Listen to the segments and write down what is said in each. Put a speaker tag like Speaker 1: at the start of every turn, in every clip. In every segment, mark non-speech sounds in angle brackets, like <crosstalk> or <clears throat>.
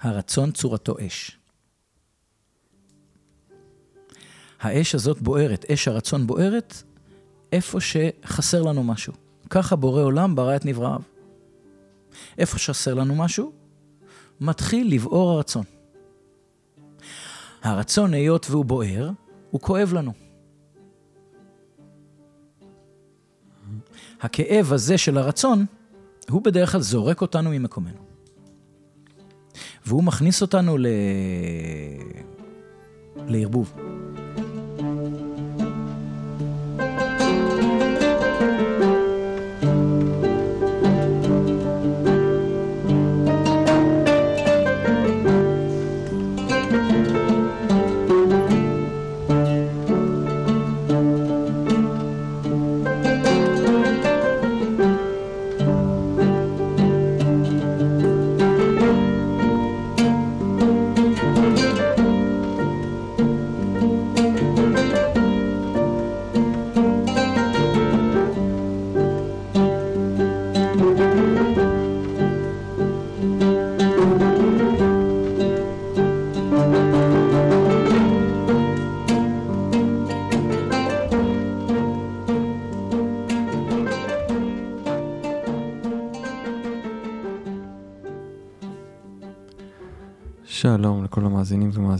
Speaker 1: הרצון צורתו אש. האש הזאת בוערת, אש הרצון בוערת, איפה שחסר לנו משהו. ככה בורא עולם ברא את נבראיו. איפה שחסר לנו משהו, מתחיל לבעור הרצון. הרצון, היות והוא בוער, הוא כואב לנו. הכאב הזה של הרצון, הוא בדרך כלל זורק אותנו ממקומנו. והוא מכניס אותנו ל... לערבוב.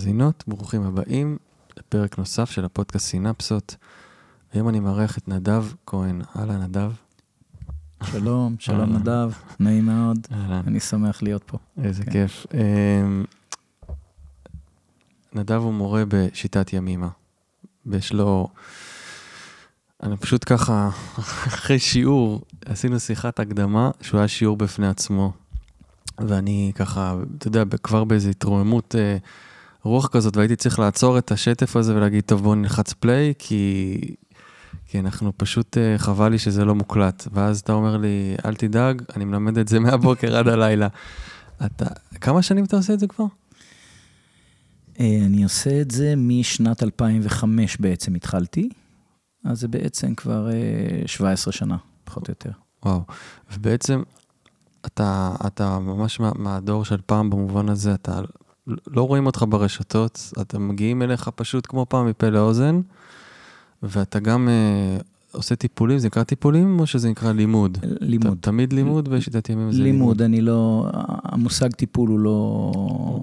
Speaker 2: ומאזינות, ברוכים הבאים לפרק נוסף של הפודקאסט סינפסות. היום אני מארח את נדב כהן. אהלן, נדב.
Speaker 1: שלום, שלום. נדב, נעים מאוד,
Speaker 2: אהלן.
Speaker 1: אני שמח להיות פה.
Speaker 2: איזה
Speaker 1: כן.
Speaker 2: כיף. אמ, נדב הוא מורה בשיטת ימימה. ויש לו... אני פשוט ככה, <laughs> אחרי שיעור, עשינו שיחת הקדמה, שהוא היה שיעור בפני עצמו. ואני ככה, אתה יודע, כבר באיזו התרוממות אה, רוח כזאת, והייתי צריך לעצור את השטף הזה ולהגיד, טוב, בוא נלחץ פליי, כי, כי אנחנו פשוט, אה, חבל לי שזה לא מוקלט. ואז אתה אומר לי, אל תדאג, אני מלמד את זה <laughs> מהבוקר עד הלילה. אתה, כמה שנים אתה עושה את זה כבר?
Speaker 1: אה, אני עושה את זה משנת 2005 בעצם התחלתי, אז זה בעצם כבר אה, 17 שנה, פחות או יותר.
Speaker 2: וואו. ובעצם, אתה, אתה ממש מה, מהדור של פעם במובן הזה, אתה לא רואים אותך ברשתות, אתם מגיעים אליך פשוט כמו פעם מפה לאוזן, ואתה גם אה, עושה טיפולים, זה נקרא טיפולים או שזה נקרא לימוד?
Speaker 1: לימוד.
Speaker 2: ת, תמיד לימוד בשיטת ימים זה
Speaker 1: לימוד, אני לא, המושג טיפול הוא לא,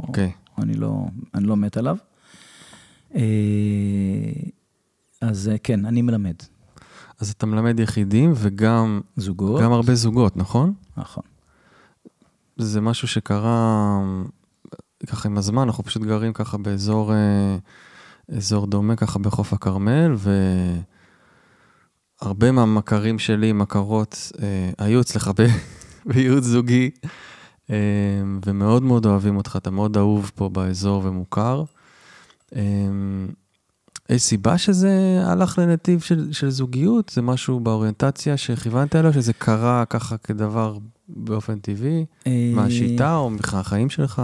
Speaker 2: אוקיי,
Speaker 1: אני לא, אני לא מת עליו. אה, אז אה, כן, אני מלמד.
Speaker 2: אז אתה מלמד יחידים וגם
Speaker 1: זוגות.
Speaker 2: גם הרבה זוגות, נכון?
Speaker 1: נכון.
Speaker 2: זה משהו שקרה ככה עם הזמן, אנחנו פשוט גרים ככה באזור אה, אזור דומה, ככה בחוף הכרמל, והרבה מהמכרים שלי, מכרות, אה, היו אצלך ב- <laughs> בייעוץ זוגי, אה, ומאוד מאוד אוהבים אותך, אתה מאוד אהוב פה באזור ומוכר. יש סיבה שזה הלך לנתיב של, של זוגיות? זה משהו באוריינטציה שכיוונת אליו, שזה קרה ככה כדבר באופן טבעי? מהשיטה או מהחיים שלך?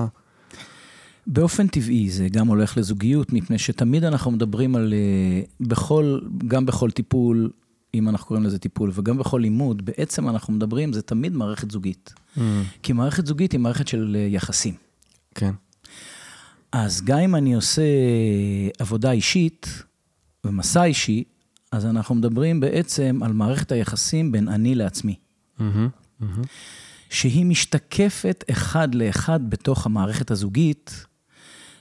Speaker 1: באופן טבעי זה גם הולך לזוגיות, מפני שתמיד אנחנו מדברים על, אה, בכל, גם בכל טיפול, אם אנחנו קוראים לזה טיפול, וגם בכל לימוד, בעצם אנחנו מדברים, זה תמיד מערכת זוגית. כי מערכת זוגית היא מערכת של אה, יחסים.
Speaker 2: כן,
Speaker 1: אז גם אם אני עושה עבודה אישית ומסע אישי, אז אנחנו מדברים בעצם על מערכת היחסים בין אני לעצמי,
Speaker 2: מהמם, מהמם.
Speaker 1: שהיא משתקפת אחד לאחד בתוך המערכת הזוגית.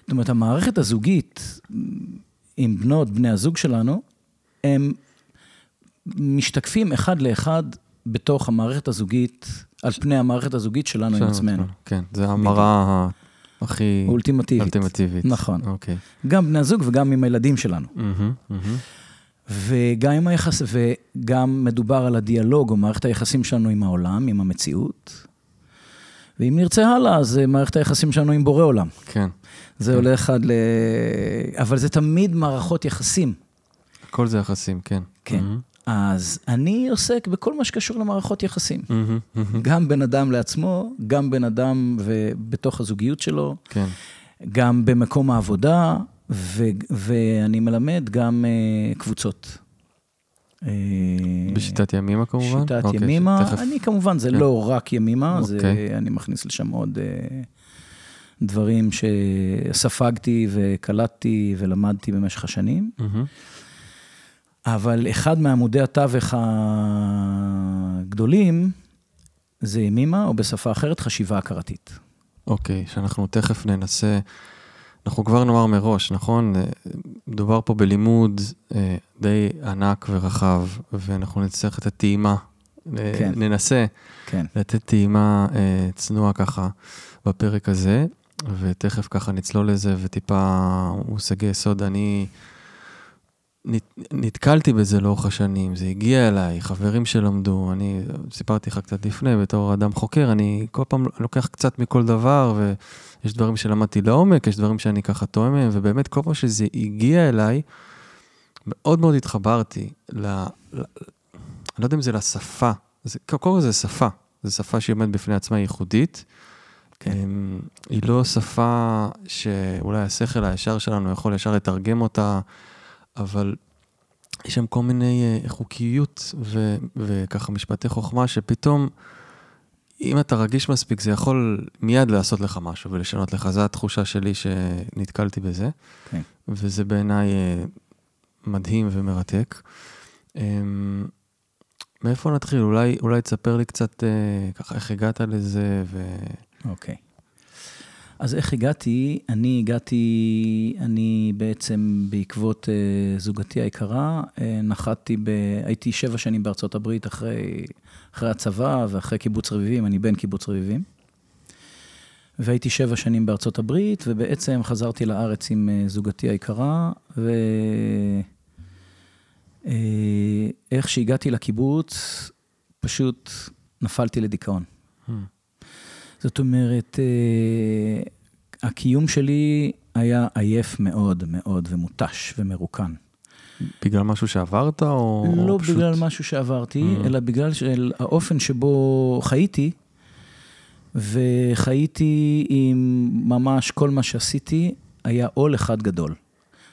Speaker 1: זאת אומרת, המערכת הזוגית עם בנות, בני הזוג שלנו, הם משתקפים אחד לאחד בתוך המערכת הזוגית, על פני המערכת הזוגית שלנו עם עצמנו.
Speaker 2: כן, זה המראה הכי
Speaker 1: אולטימטיבית.
Speaker 2: אולטימטיבית.
Speaker 1: נכון.
Speaker 2: אוקיי.
Speaker 1: גם בני הזוג וגם עם הילדים שלנו. וגם עם היחס, וגם מדובר על הדיאלוג או מערכת היחסים שלנו עם העולם, עם המציאות. ואם נרצה הלאה, אז אה, מערכת היחסים שלנו עם בורא עולם.
Speaker 2: כן,
Speaker 1: זה הולך עד ל... אבל זה תמיד מערכות יחסים.
Speaker 2: הכל זה יחסים, כן.
Speaker 1: כן.
Speaker 2: מהמם,
Speaker 1: אז אני עוסק בכל מה שקשור למערכות יחסים.
Speaker 2: מהמם, מהמם.
Speaker 1: גם בין אדם לעצמו, גם בין אדם ובתוך הזוגיות שלו,
Speaker 2: כן,
Speaker 1: גם במקום העבודה, ו- ואני מלמד גם uh, קבוצות. אה,
Speaker 2: בשיטת ימימה כמובן?
Speaker 1: שיטת
Speaker 2: אוקיי,
Speaker 1: ימימה,
Speaker 2: שתכף-
Speaker 1: אני כמובן, זה
Speaker 2: כן.
Speaker 1: לא רק ימימה, זה,
Speaker 2: אוקיי.
Speaker 1: אני מכניס לשם עוד uh, דברים שספגתי וקלטתי ולמדתי במשך השנים. אבל אחד מעמודי התווך הגדולים זה ימימה, או בשפה אחרת, חשיבה הכרתית.
Speaker 2: אוקיי, שאנחנו תכף ננסה, אנחנו כבר נאמר מראש, נכון? אה, מדובר פה בלימוד אה, די ענק ורחב, ואנחנו נצטרך את הטעימה. אה,
Speaker 1: כן.
Speaker 2: ננסה
Speaker 1: כן.
Speaker 2: לתת טעימה צנועה ככה בפרק הזה, ותכף ככה נצלול לזה וטיפה מושגי יסוד. אני נת, נתקלתי בזה לאורך השנים, זה הגיע אליי, חברים שלמדו, אני סיפרתי לך קצת לפני, בתור אדם חוקר, אני כל פעם לוקח קצת מכל דבר, ויש דברים שלמדתי לעומק, יש דברים שאני ככה טועה מהם, ובאמת כל פעם שזה הגיע אליי, מאוד מאוד התחברתי ל... אני לא יודע אם זה לשפה, קודם כל זה שפה, זו שפה שהיא עומדת בפני עצמה ייחודית.
Speaker 1: כן.
Speaker 2: אמ, היא לא שפה שאולי השכל הישר שלנו יכול ישר לתרגם אותה, אבל יש שם כל מיני אה, חוקיות ו, וככה משפטי חוכמה שפתאום, אם אתה רגיש מספיק, זה יכול מיד לעשות לך משהו ולשנות לך. זו התחושה שלי שנתקלתי בזה,
Speaker 1: כן.
Speaker 2: וזה בעיניי אה, מדהים ומרתק. אמ, מאיפה נתחיל? אולי, אולי תספר לי קצת אה, ככה איך הגעת לזה ו...
Speaker 1: אוקיי. אז איך הגעתי? אני הגעתי, אני בעצם בעקבות אה, זוגתי היקרה, אה, נחתתי ב... הייתי שבע שנים בארצות הברית אחרי, אחרי הצבא ואחרי קיבוץ רביבים, אני בן קיבוץ רביבים. והייתי שבע שנים בארצות הברית, ובעצם חזרתי לארץ עם אה, זוגתי היקרה, ואיך שהגעתי לקיבוץ, פשוט נפלתי לדיכאון.
Speaker 2: Hmm.
Speaker 1: זאת אומרת, אה, הקיום שלי היה עייף מאוד מאוד ומותש ומרוקן.
Speaker 2: בגלל משהו שעברת או,
Speaker 1: לא
Speaker 2: או פשוט...
Speaker 1: בגלל משהו שעברתי,
Speaker 2: Mm.
Speaker 1: אלא בגלל של האופן שבו חייתי, וחייתי עם ממש כל מה שעשיתי, היה עול אחד גדול.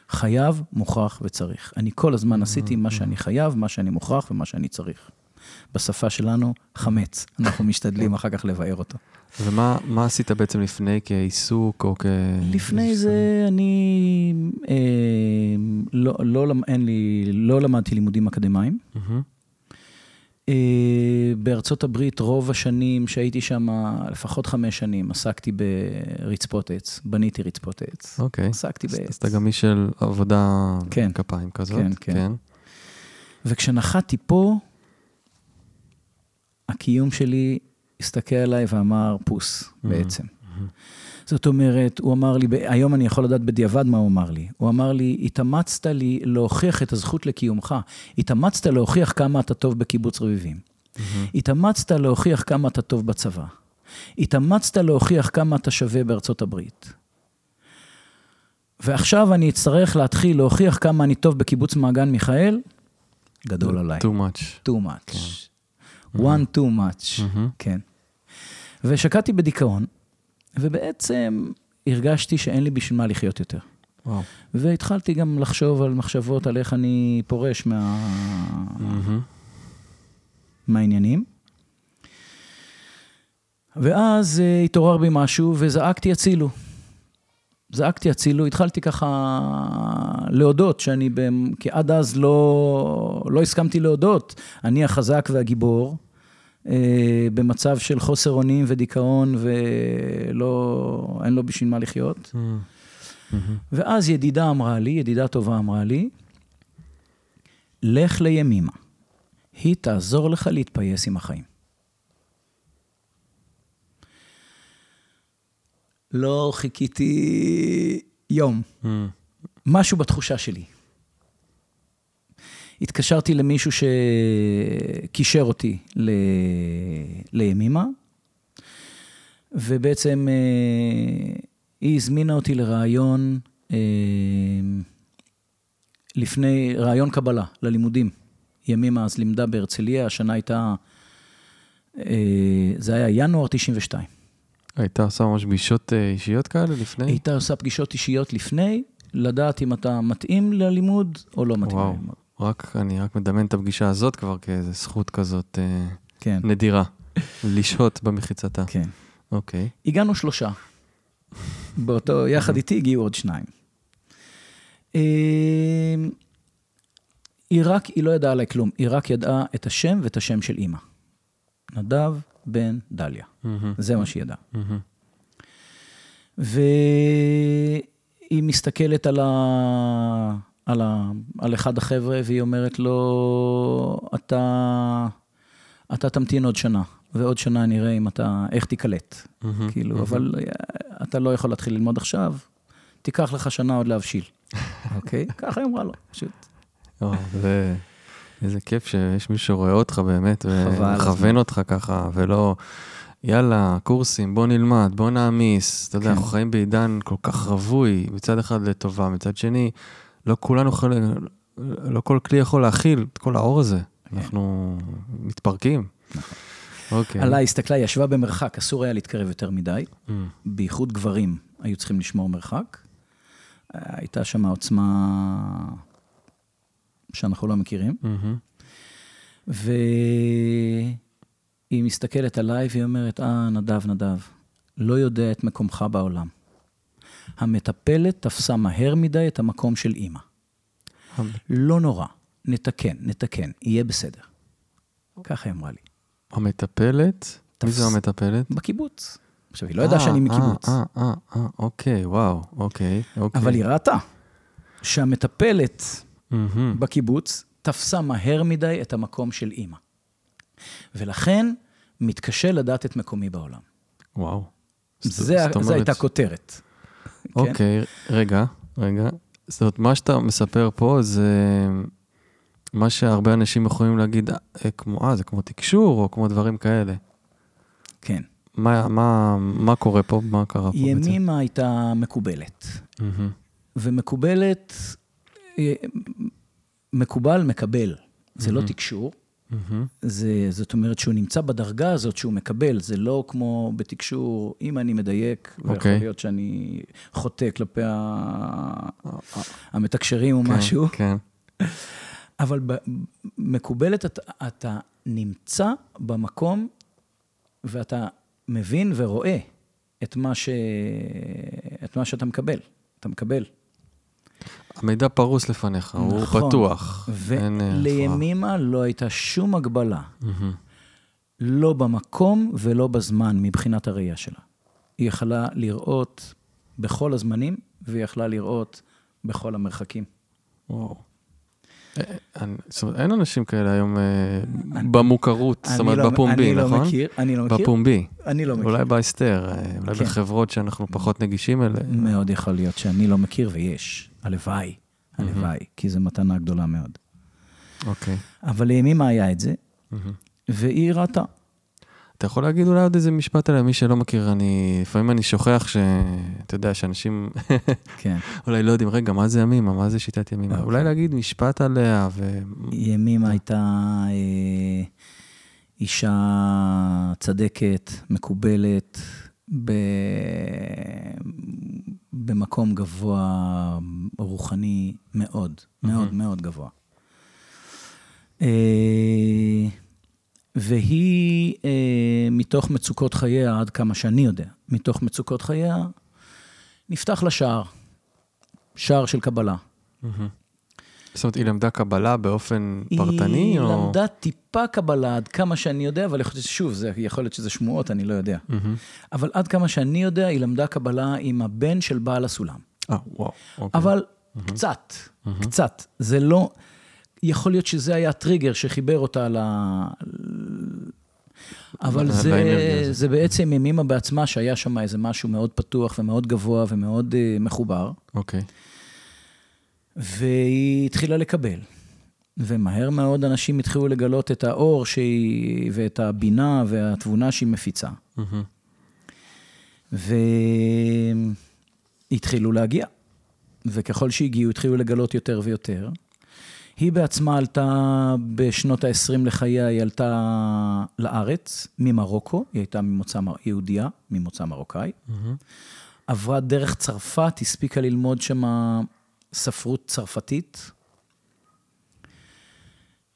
Speaker 1: חייב, מוכרח וצריך. אני כל הזמן עשיתי מה שאני חייב, מה שאני מוכרח ומה שאני צריך. בשפה שלנו, חמץ. אנחנו משתדלים אחר כך לבאר אותו.
Speaker 2: ומה מה עשית בעצם לפני כעיסוק או כ...
Speaker 1: לפני זה אני אה, לא, לא, אין לי, לא למדתי לימודים אקדמיים. אה, בארצות הברית, רוב השנים שהייתי שם, לפחות חמש שנים, עסקתי ברצפות עץ, בניתי רצפות עץ.
Speaker 2: אוקיי.
Speaker 1: עסקתי
Speaker 2: אז- אז
Speaker 1: בעץ.
Speaker 2: אתה גם איש של עבודה
Speaker 1: כן.
Speaker 2: כפיים כזאת.
Speaker 1: כן, כן. וכשנחתתי פה, הקיום שלי הסתכל עליי ואמר פוס, בעצם. זאת אומרת, הוא אמר לי, היום אני יכול לדעת בדיעבד מה הוא אמר לי. הוא אמר לי, התאמצת לי להוכיח את הזכות לקיומך. התאמצת להוכיח כמה אתה טוב בקיבוץ רביבים. התאמצת להוכיח כמה אתה טוב בצבא. התאמצת להוכיח כמה אתה שווה בארצות הברית. ועכשיו אני אצטרך להתחיל להוכיח כמה אני טוב בקיבוץ מעגן מיכאל, גדול עליי.
Speaker 2: too much.
Speaker 1: too much. One too much. כן. ושקעתי בדיכאון, ובעצם הרגשתי שאין לי בשביל מה לחיות יותר.
Speaker 2: וואו.
Speaker 1: והתחלתי גם לחשוב על מחשבות על איך אני פורש מה... מהעניינים. ואז uh, התעורר בי משהו וזעקתי הצילו. זעקתי הצילו, התחלתי ככה להודות שאני, במ... כי עד אז לא, לא הסכמתי להודות. אני החזק והגיבור, uh, במצב של חוסר אונים ודיכאון ולא, אין לו בשביל מה לחיות.
Speaker 2: מהמם. מהמם.
Speaker 1: ואז ידידה אמרה לי, ידידה טובה אמרה לי, לך לימימה, היא תעזור לך להתפייס עם החיים. לא חיכיתי יום,
Speaker 2: מהמם.
Speaker 1: משהו בתחושה שלי. התקשרתי למישהו שקישר אותי ל... לימימה, ובעצם אה, היא הזמינה אותי לראיון אה, לפני, ראיון קבלה ללימודים. ימימה אז לימדה בהרצליה, השנה הייתה, אה, זה היה ינואר 92.
Speaker 2: הייתה עושה ממש פגישות אה, אישיות כאלה לפני?
Speaker 1: הייתה עושה פגישות אישיות לפני, לדעת אם אתה מתאים ללימוד או לא מתאים
Speaker 2: וואו.
Speaker 1: ללימוד.
Speaker 2: רק, אני רק מדמיין את הפגישה הזאת כבר כאיזה זכות כזאת אה,
Speaker 1: כן,
Speaker 2: נדירה. <laughs> לשהות במחיצתה.
Speaker 1: כן.
Speaker 2: אוקיי.
Speaker 1: הגענו שלושה. באותו, יחד איתי הגיעו עוד שניים. היא רק, היא לא ידעה עליי כלום, רק ידעה את השם ואת השם של אימא. נדב בן דליה.
Speaker 2: מהמם,
Speaker 1: זה מה שהיא ידעה.
Speaker 2: מהמם.
Speaker 1: והיא מסתכלת על, ה... על, ה... על אחד החבר'ה, והיא אומרת לו, אתה, אתה תמתין עוד שנה, ועוד שנה נראה אם אתה, איך תיקלט.
Speaker 2: מהמם,
Speaker 1: כאילו,
Speaker 2: מהמם.
Speaker 1: אבל אה, אתה לא יכול להתחיל ללמוד עכשיו, תיקח לך שנה עוד להבשיל. <laughs> אוקיי? ככה היא אמרה לו, פשוט.
Speaker 2: איזה כיף שיש מישהו שרואה אותך באמת, ומכוון. אותך ככה, ולא, יאללה, קורסים, בוא נלמד, בוא נעמיס. אתה יודע,
Speaker 1: כן.
Speaker 2: אנחנו חיים בעידן כל כך רווי, מצד אחד לטובה, מצד שני, לא כולנו יכולים, לא כל כלי יכול להכיל את כל האור הזה. אנחנו מתפרקים. אוקיי.
Speaker 1: עליי הסתכלה, היא ישבה במרחק, אסור היה להתקרב יותר מדי.
Speaker 2: Mm,
Speaker 1: בייחוד גברים היו צריכים לשמור מרחק. הייתה שם עוצמה שאנחנו לא מכירים.
Speaker 2: מהמם.
Speaker 1: והיא מסתכלת עליי והיא אומרת, אה, נדב, נדב, לא יודע את מקומך בעולם. המטפלת תפסה מהר מדי את המקום של אימא. לא נורא, נתקן, נתקן, יהיה בסדר. ככה היא אמרה לי.
Speaker 2: המטפלת? מי זו
Speaker 1: תפס-
Speaker 2: המטפלת?
Speaker 1: בקיבוץ. עכשיו, היא לא ידעה שאני
Speaker 2: אה,
Speaker 1: מקיבוץ.
Speaker 2: אה, אה, אה, אוקיי, וואו, אוקיי, אוקיי.
Speaker 1: אבל היא ראתה שהמטפלת. בקיבוץ תפסה מהר מדי את המקום של אימא. ולכן מתקשה לדעת את מקומי בעולם.
Speaker 2: וואו.
Speaker 1: זה, זו
Speaker 2: אומרת-
Speaker 1: הייתה כותרת. כן?
Speaker 2: אוקיי, רגע, רגע. זאת אומרת, מה שאתה מספר פה זה מה שהרבה אנשים יכולים להגיד, אה, כמו, אה, זה כמו תקשור, או כמו דברים כאלה.
Speaker 1: כן.
Speaker 2: מה, מה, מה קורה פה? מה קרה פה בעצם?
Speaker 1: ימימה הייתה מקובלת.
Speaker 2: מהמם.
Speaker 1: ומקובלת, אה, מקובל, מקבל. זה לא תקשור.
Speaker 2: מהמם.
Speaker 1: זה, זאת אומרת שהוא נמצא בדרגה הזאת שהוא מקבל, זה לא כמו בתקשור, אם אני מדייק, ויכול
Speaker 2: אוקיי.
Speaker 1: להיות שאני חוטא כלפי ה... המתקשרים או
Speaker 2: כן,
Speaker 1: משהו,
Speaker 2: כן. <laughs>
Speaker 1: אבל ב- מקובלת, אתה, אתה נמצא במקום ואתה מבין ורואה את מה, ש... את מה שאתה מקבל. אתה מקבל.
Speaker 2: המידע פרוס לפניך, הוא
Speaker 1: נכון.
Speaker 2: פתוח. אין, אה.
Speaker 1: ולימימה לא הייתה שום הגבלה,
Speaker 2: מהמם.
Speaker 1: לא במקום ולא בזמן מבחינת הראייה שלה. היא יכלה לראות בכל הזמנים, והיא יכלה לראות בכל המרחקים.
Speaker 2: וואו. אה, אה, זאת אומרת, אין אנשים כאלה היום במוכרות, זאת אומרת,
Speaker 1: לא-
Speaker 2: בפומבי,
Speaker 1: אני לא
Speaker 2: נכון?
Speaker 1: מכיר, אני לא מכיר.
Speaker 2: בפומבי.
Speaker 1: אני לא מכיר.
Speaker 2: אולי בהסתר, אה, אולי
Speaker 1: כן.
Speaker 2: בחברות שאנחנו פחות נגישים אליהן.
Speaker 1: מאוד יכול להיות שאני לא מכיר ויש. הלוואי, הלוואי, כי זו מתנה גדולה מאוד.
Speaker 2: אוקיי.
Speaker 1: אבל לימימה היה את זה,
Speaker 2: מהמם.
Speaker 1: והיא ראתה.
Speaker 2: אתה יכול להגיד אולי עוד איזה משפט עליה, מי שלא מכיר, אני, לפעמים אני שוכח ש... אתה יודע, שאנשים <laughs>
Speaker 1: כן. <laughs>
Speaker 2: אולי לא יודעים, רגע, מה זה ימימה? מה זה שיטת ימימה?
Speaker 1: אוקיי.
Speaker 2: אולי להגיד משפט עליה, ו...
Speaker 1: ימימה הייתה אה, אישה צדקת, מקובלת, ב... במקום גבוה, רוחני מאוד, מאוד מאוד גבוה. אה, והיא, אה, מתוך מצוקות חייה, עד כמה שאני יודע, מתוך מצוקות חייה, נפתח לה שער, שער של קבלה.
Speaker 2: מהמם. זאת אומרת, היא למדה קבלה באופן פרטני,
Speaker 1: היא
Speaker 2: או...
Speaker 1: למדה טיפה קבלה, עד כמה שאני יודע, אבל יכול להיות ששוב, זה, יכול להיות שזה שמועות, אני לא יודע.
Speaker 2: מהמם.
Speaker 1: אבל עד כמה שאני יודע, היא למדה קבלה עם הבן של בעל הסולם.
Speaker 2: אה, וואו, אוקיי.
Speaker 1: אבל קצת, קצת. זה לא... יכול להיות שזה היה הטריגר שחיבר אותה ל... אבל זה. זה בעצם ימימה בעצמה, שהיה שם איזה משהו מאוד פתוח ומאוד גבוה ומאוד uh, מחובר,
Speaker 2: אוקיי.
Speaker 1: והיא התחילה לקבל. ומהר מאוד אנשים התחילו לגלות את האור שהיא, ואת הבינה והתבונה שהיא מפיצה.
Speaker 2: מהמם.
Speaker 1: והתחילו להגיע. וככל שהגיעו, התחילו לגלות יותר ויותר. היא בעצמה עלתה בשנות ה-20 לחייה, היא עלתה לארץ ממרוקו, היא הייתה ממוצא מר- יהודייה, ממוצא מרוקאי.
Speaker 2: מהמם.
Speaker 1: עברה דרך צרפת, הספיקה ללמוד שם ספרות צרפתית,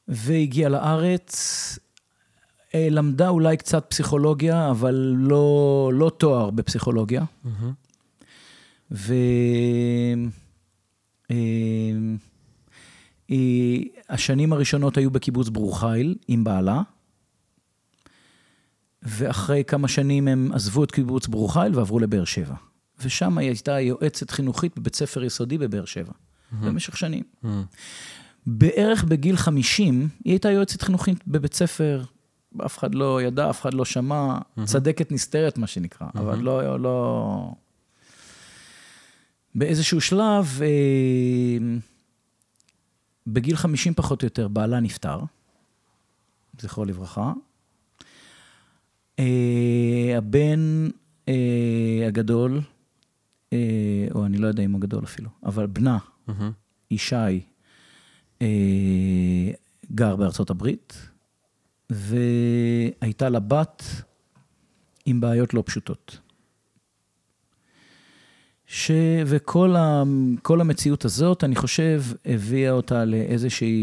Speaker 1: והגיעה לארץ, אה, למדה אולי קצת פסיכולוגיה, אבל לא, לא תואר בפסיכולוגיה.
Speaker 2: מהמם.
Speaker 1: והשנים הראשונות היו בקיבוץ ברור חיל עם בעלה, ואחרי כמה שנים הם עזבו את קיבוץ ברור חיל ועברו לבאר שבע. ושם היא הייתה יועצת חינוכית בבית ספר יסודי בבאר שבע, במשך שנים. בערך בגיל 50, היא הייתה יועצת חינוכית בבית ספר, אף אחד לא ידע, אף אחד לא שמע, צדקת נסתרת, מה שנקרא, אבל לא, לא... באיזשהו שלב, אה, בגיל 50 פחות או יותר, בעלה נפטר, זכרו לברכה. אה, הבן אה, הגדול, או אני לא יודע אם הוא גדול אפילו, אבל בנה, ישי, אה, גר בארצות הברית, והייתה לה בת עם בעיות לא פשוטות. ש... וכל ה... המציאות הזאת, אני חושב, הביאה אותה לאיזושהי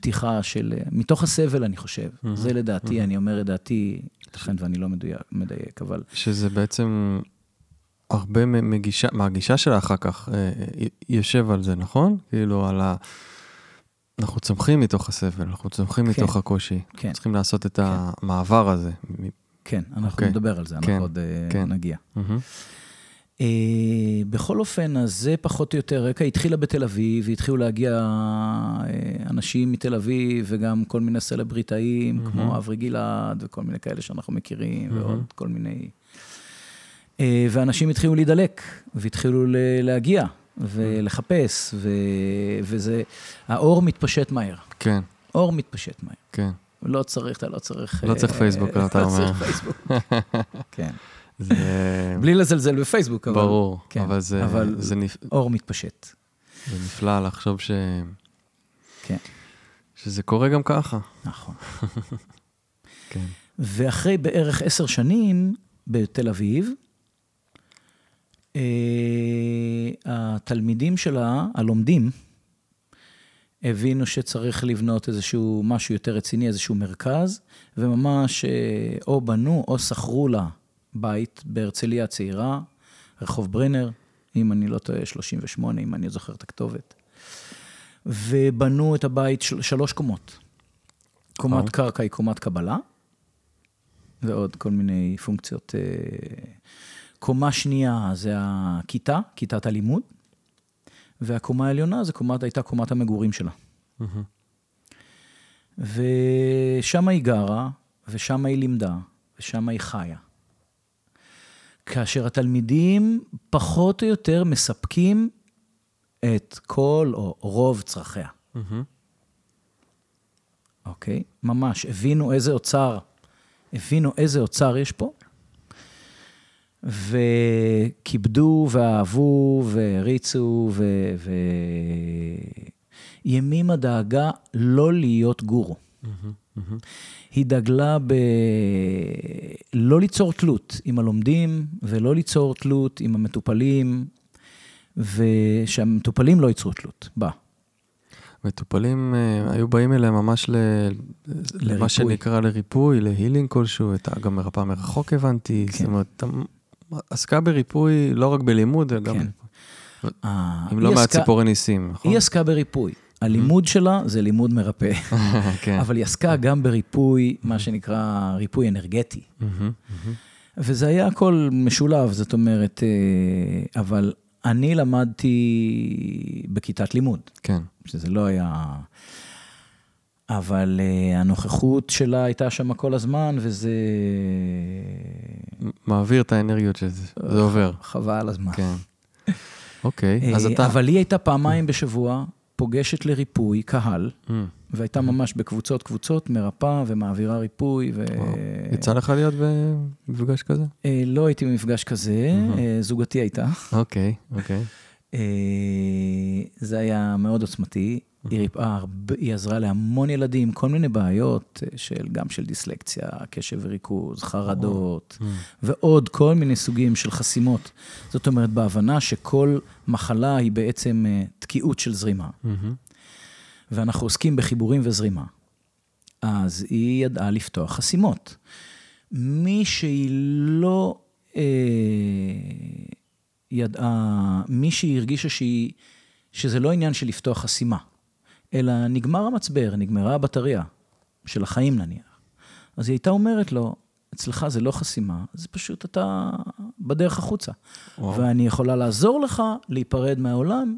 Speaker 1: פתיחה של... מתוך הסבל, אני חושב. Mm-hmm. זה לדעתי, mm-hmm. אני אומר את דעתי, ייתכן ואני לא מדויק, מדייק, אבל...
Speaker 2: שזה בעצם הרבה מגישה, מהגישה שלה אחר כך אה, יושב על זה, נכון? כאילו, על ה... אנחנו צומחים מתוך הסבל, אנחנו צומחים כן, מתוך הקושי. כן. צריכים לעשות את כן. המעבר הזה.
Speaker 1: כן, אנחנו okay. אוקיי. נדבר על זה, אנחנו כן, עוד אה, כן. נגיע. Mm-hmm. Uh, בכל אופן, אז זה פחות או יותר רקע. התחילה בתל אביב, והתחילו להגיע uh, אנשים מתל אביב, וגם כל מיני סלבריטאים, mm-hmm. כמו אברי גלעד, וכל מיני כאלה שאנחנו מכירים, mm-hmm. ועוד כל מיני... Uh, ואנשים התחילו להידלק, והתחילו להגיע. ולחפש, ו... וזה, האור מתפשט מהר.
Speaker 2: כן.
Speaker 1: אור מתפשט מהר.
Speaker 2: כן.
Speaker 1: לא צריך, אתה לא צריך...
Speaker 2: לא צריך פייסבוק, <laughs> אתה אומר.
Speaker 1: לא צריך פייסבוק, <laughs> כן. זה... בלי לזלזל בפייסבוק,
Speaker 2: אבל... ברור, כן, אבל זה...
Speaker 1: אבל זה נפ... אור מתפשט.
Speaker 2: זה נפלא לחשוב ש...
Speaker 1: כן.
Speaker 2: שזה קורה גם ככה.
Speaker 1: נכון. <laughs> כן. ואחרי בערך עשר שנים בתל אביב, אה, התלמידים שלה, הלומדים, הבינו שצריך לבנות איזשהו משהו יותר רציני, איזשהו מרכז, וממש אה, או בנו או שכרו לה בית בהרצליה הצעירה, רחוב ברנר, אם אני לא טועה, 38, אם אני זוכר את הכתובת. ובנו את הבית של, שלוש קומות. קומת أو. קרקע היא קומת קבלה, ועוד כל מיני פונקציות. אה, קומה שנייה זה הכיתה, כיתת הלימוד, והקומה העליונה זה קומת, הייתה קומת המגורים שלה. ושם היא גרה, ושם היא לימדה, ושם היא חיה. כאשר התלמידים פחות או יותר מספקים את כל או רוב צרכיה. אוקיי? ממש, הבינו איזה אוצר, הבינו איזה אוצר יש פה, וכיבדו ואהבו והריצו, ו... ו... ימימה דאגה לא להיות גורו. היא דגלה ב... לא ליצור תלות עם הלומדים, ולא ליצור תלות עם המטופלים, ושהמטופלים לא ייצרו תלות בה.
Speaker 2: מטופלים uh, היו באים אליהם ממש ל... למה שנקרא לריפוי, להילינג כלשהו, אתה גם מרפאה מרחוק הבנתי, כן. זאת אומרת, עסקה בריפוי לא רק בלימוד, אלא גם... כן. אם לא מהציפורי ניסים, נכון?
Speaker 1: היא עסקה בריפוי. הלימוד שלה זה לימוד מרפא, <laughs> כן. אבל היא עסקה גם בריפוי, מה שנקרא ריפוי אנרגטי. וזה היה הכל משולב, זאת אומרת, אה, אבל אני למדתי בכיתת לימוד.
Speaker 2: כן.
Speaker 1: שזה לא היה... אבל uh, הנוכחות שלה הייתה שם כל הזמן, וזה...
Speaker 2: מעביר את האנרגיות של זה, זה עובר.
Speaker 1: חבל הזמן.
Speaker 2: כן. אוקיי, אז אתה...
Speaker 1: אבל היא הייתה פעמיים בשבוע פוגשת לריפוי קהל, mm. והייתה ממש בקבוצות קבוצות, מרפאה ומעבירה ריפוי. ו...
Speaker 2: יצא לך להיות במפגש כזה?
Speaker 1: אה, לא הייתי במפגש כזה, mm-hmm. זוגתי הייתה.
Speaker 2: אוקיי, אוקיי.
Speaker 1: זה היה מאוד עוצמתי. היא ריפאה הרבה, היא עזרה להמון ילדים, כל מיני בעיות, אה, של, גם של דיסלקציה, קשב וריכוז, חרדות, ועוד כל מיני סוגים של חסימות. זאת אומרת, בהבנה שכל מחלה היא בעצם אה, תקיעות של זרימה. ואנחנו עוסקים בחיבורים וזרימה. אז היא ידעה לפתוח חסימות. מי שהיא לא... אה, ידעה, מישהי הרגישה שהיא, שזה לא עניין של לפתוח חסימה, אלא נגמר המצבר, נגמרה הבטריה, של החיים נניח. אז היא הייתה אומרת לו, אצלך זה לא חסימה, זה פשוט אתה בדרך החוצה.
Speaker 2: וואו.
Speaker 1: ואני יכולה לעזור לך להיפרד מהעולם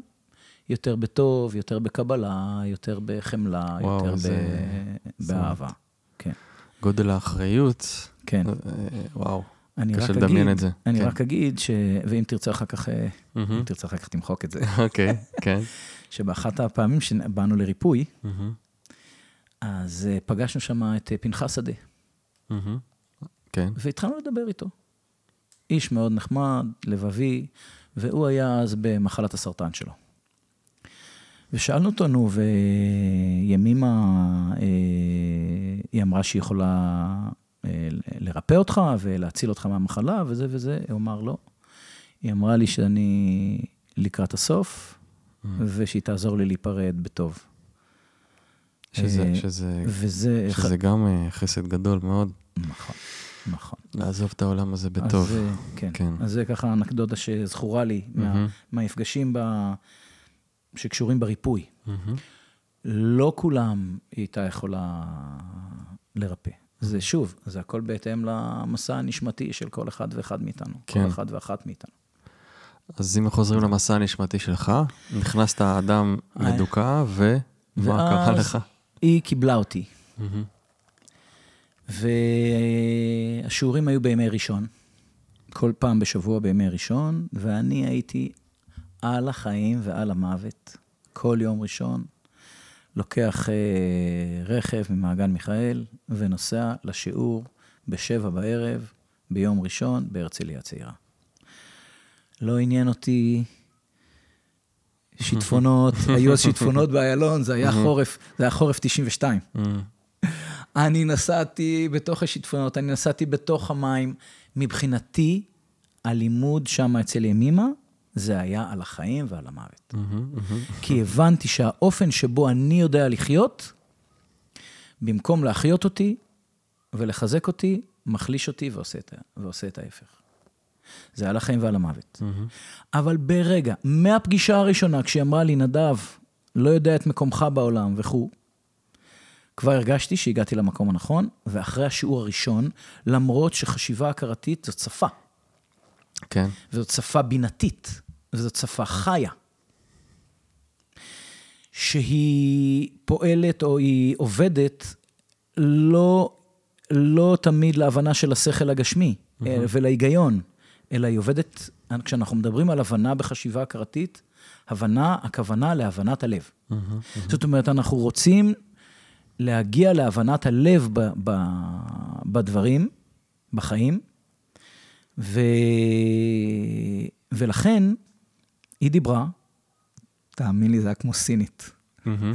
Speaker 1: יותר בטוב, יותר בקבלה, יותר בחמלה,
Speaker 2: וואו,
Speaker 1: יותר
Speaker 2: זה-
Speaker 1: ב...
Speaker 2: זה-
Speaker 1: באהבה. כן,
Speaker 2: גודל האחריות,
Speaker 1: כן.
Speaker 2: אה, וואו.
Speaker 1: אני
Speaker 2: קשה
Speaker 1: רק
Speaker 2: לדמיין
Speaker 1: אגיד,
Speaker 2: את זה,
Speaker 1: אני
Speaker 2: כן.
Speaker 1: רק אגיד, ש... ואם תרצה אחר כך, אה,
Speaker 2: מהמם.
Speaker 1: אם תרצה אחר כך תמחוק את זה,
Speaker 2: אוקיי, כן. <laughs>
Speaker 1: שבאחת הפעמים שבאנו לריפוי,
Speaker 2: מהמם,
Speaker 1: אז אה, פגשנו שם את אה, פנחס שדה,
Speaker 2: מהמם. כן.
Speaker 1: והתחלנו לדבר איתו. איש מאוד נחמד, לבבי, והוא היה אז במחלת הסרטן שלו. ושאלנו אותו, נו, וימימה, אה, היא אמרה שהיא יכולה אה, לרפא אותך ולהציל אותך מהמחלה וזה וזה, הוא אמר לא. היא אמרה לי שאני לקראת הסוף, ושהיא תעזור לי להיפרד בטוב.
Speaker 2: שזה,
Speaker 1: אה,
Speaker 2: שזה,
Speaker 1: וזה...
Speaker 2: שזה גם אה, חסד גדול מאוד,
Speaker 1: נכון, נכון.
Speaker 2: לעזוב את העולם הזה בטוב.
Speaker 1: אז, כן.
Speaker 2: כן.
Speaker 1: אז זה ככה אנקדוטה שזכורה לי מה,
Speaker 2: מהמם.
Speaker 1: מהמפגשים ב... שקשורים בריפוי.
Speaker 2: מהמם.
Speaker 1: לא כולם היא הייתה יכולה לרפא. זה שוב, זה הכל בהתאם למסע הנשמתי של כל אחד ואחד מאיתנו.
Speaker 2: כן.
Speaker 1: כל אחד ואחת מאיתנו.
Speaker 2: אז אם חוזרים למסע הנשמתי שלך, נכנסת אדם
Speaker 1: אה.
Speaker 2: מדוכא, ומה קרה לך?
Speaker 1: היא קיבלה אותי. והשיעורים היו בימי ראשון, כל פעם בשבוע בימי ראשון, ואני הייתי על החיים ועל המוות, כל יום ראשון, לוקח אה, רכב ממעגן מיכאל ונוסע לשיעור בשבע בערב, ביום ראשון, בהרצליה הצעירה. לא עניין אותי שיטפונות, <laughs> היו אז שיטפונות באיילון, זה היה חורף, זה היה חורף 92.
Speaker 2: מהמם.
Speaker 1: אני נסעתי בתוך השיטפונות, אני נסעתי בתוך המים. מבחינתי, הלימוד שם אצל ימימה, זה היה על החיים ועל המוות.
Speaker 2: מהמם. מהמם.
Speaker 1: כי הבנתי שהאופן שבו אני יודע לחיות, במקום להחיות אותי ולחזק אותי, מחליש אותי ועושה את, ועושה את ההפך. זה על החיים ועל המוות.
Speaker 2: מהמם.
Speaker 1: אבל ברגע, מהפגישה הראשונה, כשהיא אמרה לי, נדב, לא יודע את מקומך בעולם וכו', כבר הרגשתי שהגעתי למקום הנכון, ואחרי השיעור הראשון, למרות שחשיבה הכרתית זאת שפה,
Speaker 2: כן.
Speaker 1: וזאת שפה בינתית, וזאת שפה חיה, שהיא פועלת או היא עובדת לא, לא תמיד להבנה של השכל הגשמי mm-hmm. ולהיגיון, אלא היא עובדת, כשאנחנו מדברים על הבנה בחשיבה הכרתית, הבנה, הכוונה להבנת הלב. Mm-hmm. זאת אומרת, אנחנו רוצים להגיע להבנת הלב ב, ב, בדברים, בחיים, ו... ולכן היא דיברה, תאמין לי, זה היה כמו סינית.
Speaker 2: מהמם.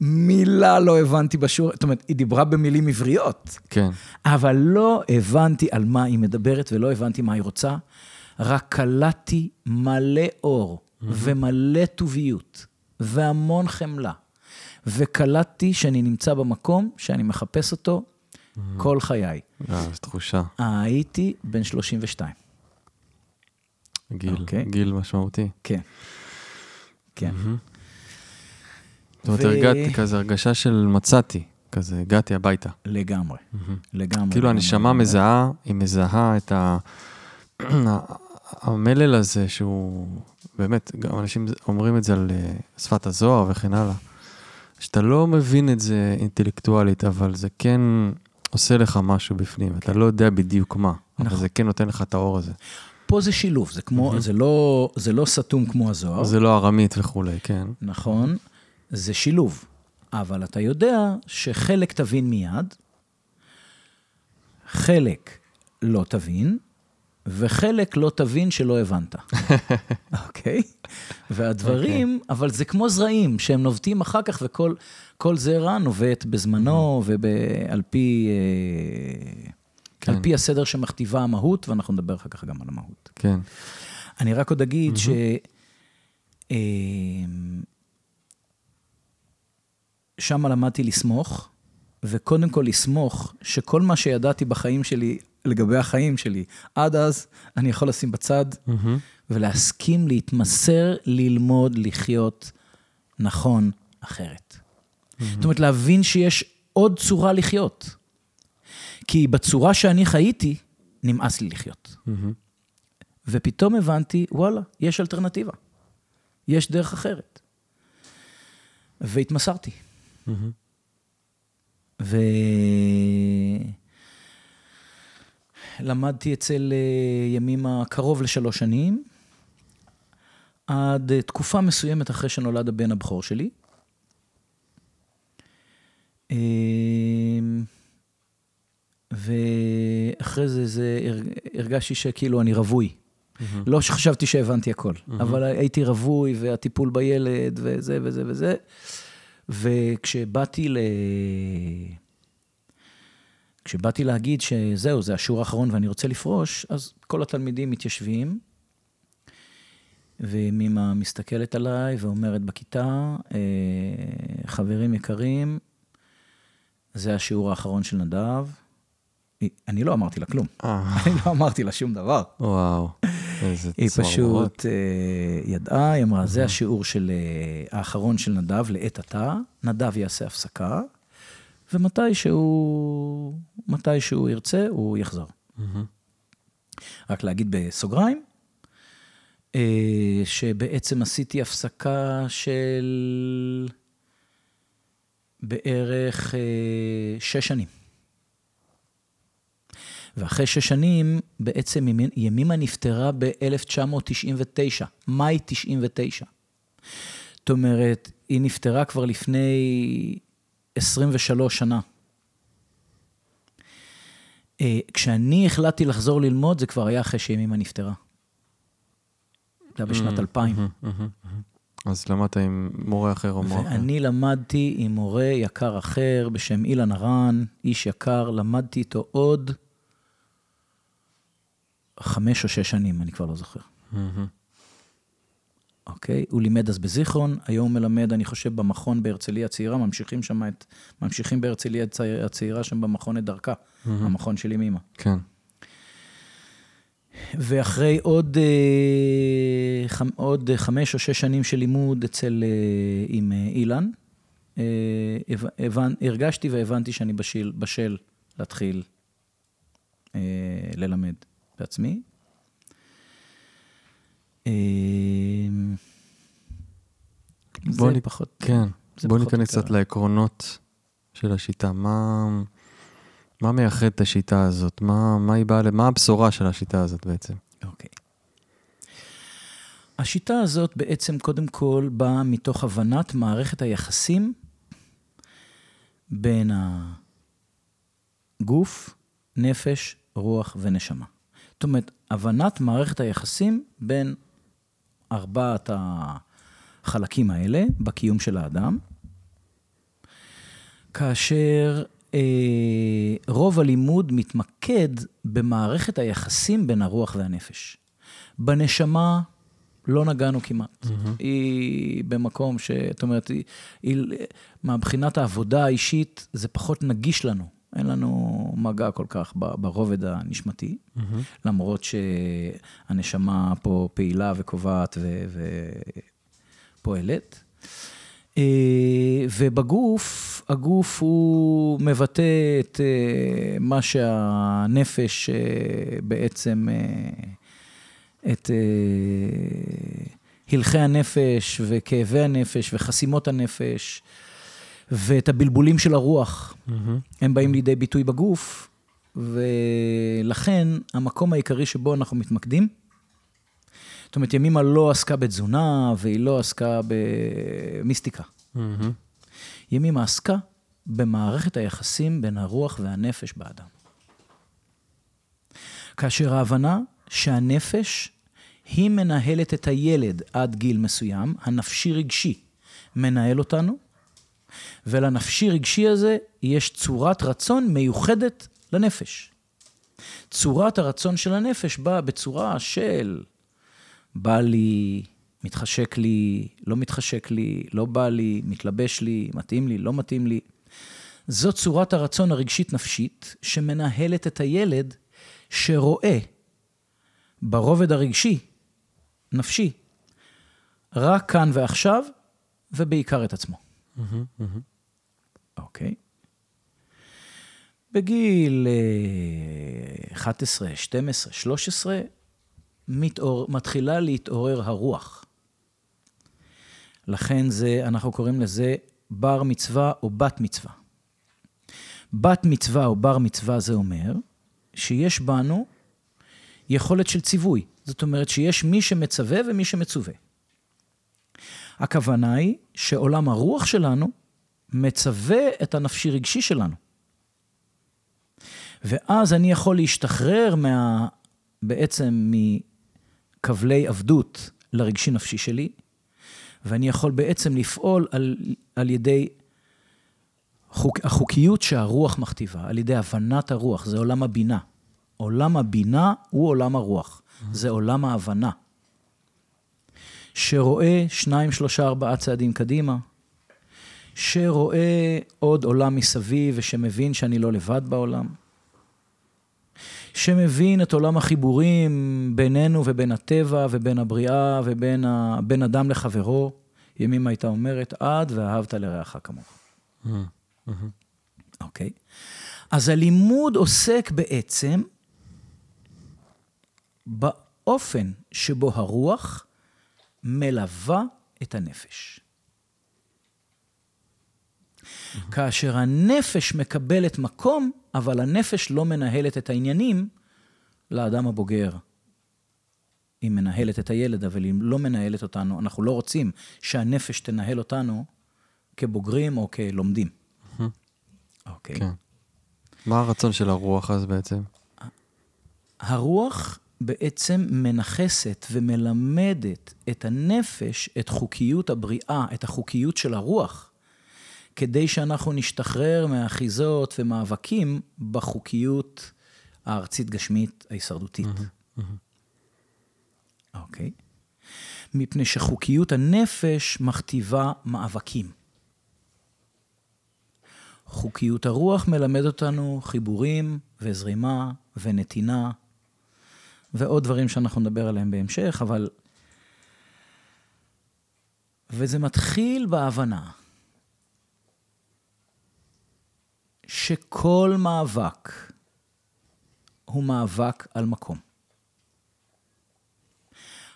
Speaker 1: מילה לא הבנתי בשיעור, זאת אומרת, היא דיברה במילים עבריות,
Speaker 2: כן.
Speaker 1: אבל לא הבנתי על מה היא מדברת ולא הבנתי מה היא רוצה, רק קלטתי מלא אור ומלא טוביות והמון חמלה, וקלטתי שאני נמצא במקום שאני מחפש אותו כל חיי.
Speaker 2: אה, זו תחושה.
Speaker 1: הייתי בן 32.
Speaker 2: גיל,
Speaker 1: אוקיי.
Speaker 2: גיל משמעותי.
Speaker 1: כן. כן.
Speaker 2: זאת אומרת, הרגעתי כזה הרגשה של מצאתי, כזה, הגעתי הביתה.
Speaker 1: לגמרי. לגמרי.
Speaker 2: כאילו. הנשמה מזהה, היא מזהה את ה... <clears throat> המלל הזה שהוא, באמת, גם אנשים אומרים את זה על אה, שפת הזוהר וכן הלאה, שאתה לא מבין את זה אינטלקטואלית, אבל זה כן עושה לך משהו בפנים, אתה לא יודע בדיוק מה, אבל
Speaker 1: נכון.
Speaker 2: זה כן נותן לך את האור הזה.
Speaker 1: פה זה שילוב, זה כמו, זה לא, זה לא סתום כמו הזוהר,
Speaker 2: זה לא ארמית וכולי, כן.
Speaker 1: נכון? זה שילוב. אבל אתה יודע שחלק תבין מיד, חלק לא תבין, וחלק לא תבין שלא הבנת. <laughs> אוקיי? והדברים, אבל זה כמו זרעים שהם נובטים אחר כך, וכל כל זרע נובט בזמנו ועל פי, אה,
Speaker 2: כן.
Speaker 1: על פי הסדר שמכתיבה המהות, ואנחנו נדבר אחר כך גם על המהות.
Speaker 2: כן.
Speaker 1: אני רק עוד אגיד ש... אמ, שם למדתי לסמוך, וקודם כל לסמוך שכל מה שידעתי בחיים שלי, לגבי החיים שלי, עד אז אני יכול לשים בצד
Speaker 2: מהמם.
Speaker 1: ולהסכים להתמסר, ללמוד, לחיות נכון אחרת. זאת אומרת, להבין שיש עוד צורה לחיות. כי בצורה שאני חייתי, נמאס לי לחיות. ופתאום הבנתי, וואלה, יש אלטרנטיבה. יש דרך אחרת. והתמסרתי. ולמדתי אצל אה, ימימה קרוב לשלוש שנים, עד אה, תקופה מסוימת אחרי שנולד הבן הבכור שלי. אמ, ואחרי זה, זה הרגשתי שכאילו אני רווי. לא שחשבתי שהבנתי הכל, אבל הייתי רווי, והטיפול בילד, וזה וזה וזה. וכשבאתי ל... כשבאתי להגיד שזהו, זה השיעור האחרון ואני רוצה לפרוש, אז כל התלמידים מתיישבים, ומימה מסתכלת עליי ואומרת בכיתה, אה, חברים יקרים, זה השיעור האחרון של נדב. אני לא אמרתי לה כלום,
Speaker 2: אה, <laughs>
Speaker 1: אני לא אמרתי לה שום דבר.
Speaker 2: וואו, <laughs> איזה
Speaker 1: היא
Speaker 2: צמרמורת.
Speaker 1: פשוט אה, ידעה, היא אמרה, זה השיעור האחרון של נדב לעת עתה, נדב יעשה הפסקה, ומתי שהוא, מתי שהוא ירצה, הוא יחזור.
Speaker 2: מהמם.
Speaker 1: רק להגיד בסוגריים, אה, שבעצם עשיתי הפסקה של בערך אה, שש שנים. ואחרי שש שנים, בעצם ימי- ימימה נפטרה ב-1999, מאי 99. זאת אומרת, היא נפטרה כבר לפני 23 שנה. אה, כשאני החלטתי לחזור ללמוד, זה כבר היה אחרי שימימה נפטרה. זה היה בשנת 2000.
Speaker 2: מהמם, מהמם, מהמם. אז למדת עם מורה אחר או מורה אחר.
Speaker 1: ואני למדתי עם מורה יקר אחר בשם אילן ארן, איש יקר, למדתי איתו עוד חמש או שש שנים, אני כבר לא זוכר. אוקיי? הוא לימד אז בזיכרון, היום הוא מלמד, אני חושב, במכון בהרצליה הצעירה, ממשיכים שם את, ממשיכים בהרצליה הצעיר- הצעירה שם במכון את דרכה, המכון של ימימה.
Speaker 2: כן.
Speaker 1: ואחרי עוד, אה, חמ, עוד חמש או שש שנים של לימוד אצל, אה, עם אה, אילן, הבנ, הרגשתי והבנתי שאני בשל, בשל להתחיל ללמד בעצמי. אה,
Speaker 2: בוא
Speaker 1: זה
Speaker 2: נ-
Speaker 1: פחות...
Speaker 2: כן.
Speaker 1: זה
Speaker 2: בוא ניכנס קצת. לעקרונות של השיטה. מה, מה מייחד את השיטה הזאת? מה, מה היא באה, מה הבשורה של השיטה הזאת בעצם?
Speaker 1: אוקיי. השיטה הזאת בעצם קודם כל באה מתוך הבנת מערכת היחסים בין הגוף, נפש, רוח ונשמה. זאת אומרת, הבנת מערכת היחסים בין ארבעת החלקים האלה בקיום של האדם, כאשר אה, רוב הלימוד מתמקד במערכת היחסים בין הרוח והנפש. בנשמה לא נגענו כמעט. Mm-hmm. היא במקום ש... זאת אומרת, היא, היא, מבחינת העבודה האישית, זה פחות נגיש לנו. אין לנו מגע כל כך ברובד הנשמתי, mm-hmm. למרות שהנשמה פה פעילה וקובעת. ופועלת. אה, ובגוף, הגוף הוא מבטא את אה, מה שהנפש אה, בעצם, את הלכי הנפש וכאבי הנפש וחסימות הנפש ואת הבלבולים של הרוח. הם באים לידי ביטוי בגוף, ולכן המקום העיקרי שבו אנחנו מתמקדים, זאת אומרת, ימימה לא עסקה בתזונה והיא לא עסקה במיסטיקה.
Speaker 2: מהמם.
Speaker 1: ימימה עסקה במערכת היחסים בין הרוח והנפש באדם. כאשר ההבנה שהנפש היא מנהלת את הילד עד גיל מסוים, הנפשי-רגשי מנהל אותנו, ולנפשי-רגשי הזה יש צורת רצון מיוחדת לנפש. צורת הרצון של הנפש באה בצורה של בא לי, מתחשק לי, לא מתחשק לי, לא בא לי, מתלבש לי, מתאים לי, לא מתאים לי. זו צורת הרצון הרגשית-נפשית שמנהלת את הילד שרואה ברובד הרגשי נפשי, רק כאן ועכשיו, ובעיקר את עצמו.
Speaker 2: מהמם, מהמם.
Speaker 1: אוקיי. בגיל אה, 11, 12, 13, מתעור, מתחילה להתעורר הרוח. לכן זה, אנחנו קוראים לזה בר מצווה או בת מצווה. בת מצווה או בר מצווה זה אומר שיש בנו יכולת של ציווי. זאת אומרת שיש מי שמצווה ומי שמצווה. הכוונה היא שעולם הרוח שלנו מצווה את הנפשי רגשי שלנו. ואז אני יכול להשתחרר מה... בעצם מכבלי עבדות לרגשי נפשי שלי, ואני יכול בעצם לפעול על, על ידי חוק, החוקיות שהרוח מכתיבה, על ידי הבנת הרוח, זה עולם הבינה. עולם הבינה הוא עולם הרוח, זה עולם ההבנה. שרואה שניים, שלושה, ארבעה צעדים קדימה, שרואה עוד עולם מסביב ושמבין שאני לא לבד בעולם, שמבין את עולם החיבורים בינינו ובין הטבע ובין הבריאה ובין ה... בין אדם לחברו. ימימה הייתה אומרת, עד ואהבת לרעך כמוך. אוקיי? אז הלימוד עוסק בעצם באופן שבו הרוח מלווה את הנפש. כאשר הנפש מקבלת מקום, אבל הנפש לא מנהלת את העניינים לאדם הבוגר. היא מנהלת את הילד, אבל היא לא מנהלת אותנו. אנחנו לא רוצים שהנפש תנהל אותנו כבוגרים או כלומדים. אוקיי.
Speaker 2: כן. מה הרצון של הרוח אז בעצם?
Speaker 1: הרוח בעצם מנכסת ומלמדת את הנפש, את חוקיות הבריאה, את החוקיות של הרוח, כדי שאנחנו נשתחרר מהאחיזות ומאבקים בחוקיות הארצית-גשמית ההישרדותית. אוקיי? מפני שחוקיות הנפש מכתיבה מאבקים. חוקיות הרוח מלמד אותנו חיבורים וזרימה ונתינה ועוד דברים שאנחנו נדבר עליהם בהמשך, אבל... וזה מתחיל בהבנה שכל מאבק הוא מאבק על מקום.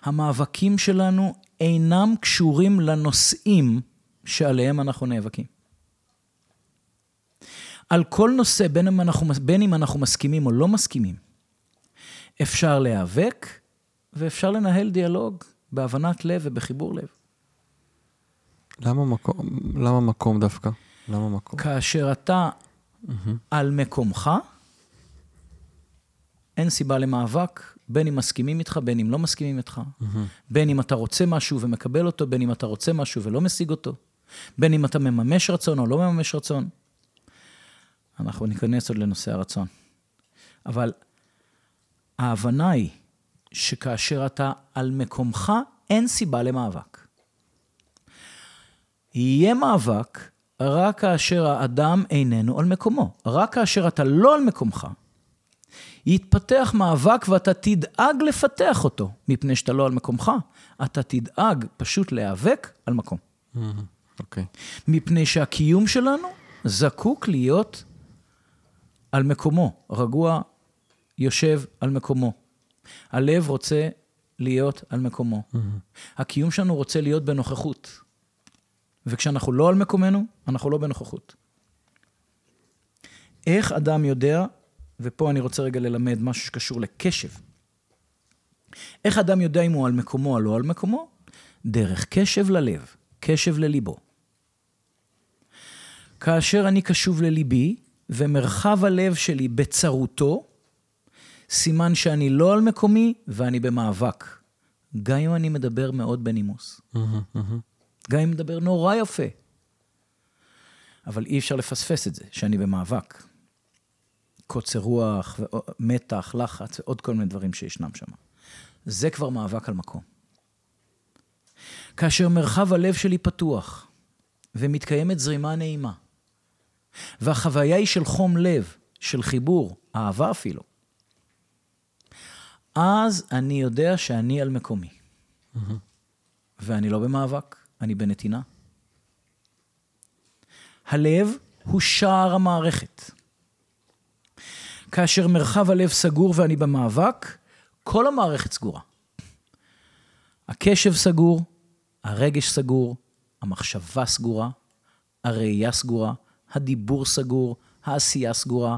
Speaker 1: המאבקים שלנו אינם קשורים לנושאים שעליהם אנחנו נאבקים. על כל נושא, בין אם אנחנו, בין אם אנחנו מסכימים או לא מסכימים, אפשר להיאבק ואפשר לנהל דיאלוג בהבנת לב ובחיבור לב.
Speaker 2: למה מקום, למה מקום דווקא? למה מקום?
Speaker 1: כאשר אתה על מקומך, אין סיבה למאבק, בין אם מסכימים איתך, בין אם לא מסכימים איתך, בין אם אתה רוצה משהו ומקבל אותו, בין אם אתה רוצה משהו ולא משיג אותו, בין אם אתה מממש רצון או לא מממש רצון. אנחנו ניכנס עוד לנושא הרצון. אבל ההבנה היא שכאשר אתה על מקומך, אין סיבה למאבק. יהיה מאבק רק כאשר האדם איננו על מקומו. רק כאשר אתה לא על מקומך, יתפתח מאבק ואתה תדאג לפתח אותו, מפני שאתה לא על מקומך. אתה תדאג פשוט להיאבק על מקום.
Speaker 2: אוקיי.
Speaker 1: מפני שהקיום שלנו זקוק להיות על מקומו, רגוע יושב על מקומו. הלב רוצה להיות על מקומו. הקיום שלנו רוצה להיות בנוכחות. וכשאנחנו לא על מקומנו, אנחנו לא בנוכחות. איך אדם יודע, ופה אני רוצה רגע ללמד משהו שקשור לקשב. איך אדם יודע אם הוא על מקומו או לא על מקומו? דרך קשב ללב, קשב לליבו. כאשר אני קשוב לליבי, ומרחב הלב שלי בצרותו, סימן שאני לא על מקומי ואני במאבק. גם אם אני מדבר מאוד בנימוס. גם אם מדבר נורא יפה. אבל אי אפשר לפספס את זה, שאני במאבק. קוצר רוח, מתח, לחץ ועוד כל מיני דברים שישנם שם. זה כבר מאבק על מקום. כאשר מרחב הלב שלי פתוח ומתקיימת זרימה נעימה, והחוויה היא של חום לב, של חיבור, אהבה אפילו, אז אני יודע שאני על מקומי. ואני לא במאבק, אני בנתינה. הלב הוא שער המערכת. כאשר מרחב הלב סגור ואני במאבק, כל המערכת סגורה. הקשב סגור, הרגש סגור, המחשבה סגורה, הראייה סגורה, הדיבור סגור, העשייה סגורה.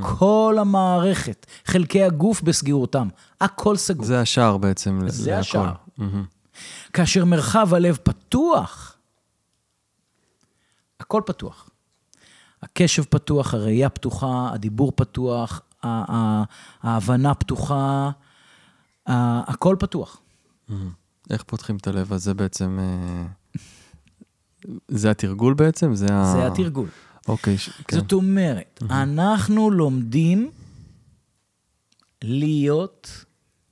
Speaker 1: כל המערכת, חלקי הגוף בסגירותם, הכל סגור.
Speaker 2: זה השער בעצם.
Speaker 1: זה
Speaker 2: להכל.
Speaker 1: השער. כאשר מרחב הלב פתוח, הכל פתוח. הקשב פתוח, הראייה פתוחה, הדיבור פתוח, ה- ה- ההבנה פתוחה, ה- הכל פתוח.
Speaker 2: איך פותחים את הלב? אז זה בעצם... אה, זה התרגול בעצם? זה ה...
Speaker 1: זה התרגול.
Speaker 2: אוקיי, ש- כן.
Speaker 1: זאת אומרת, אנחנו לומדים להיות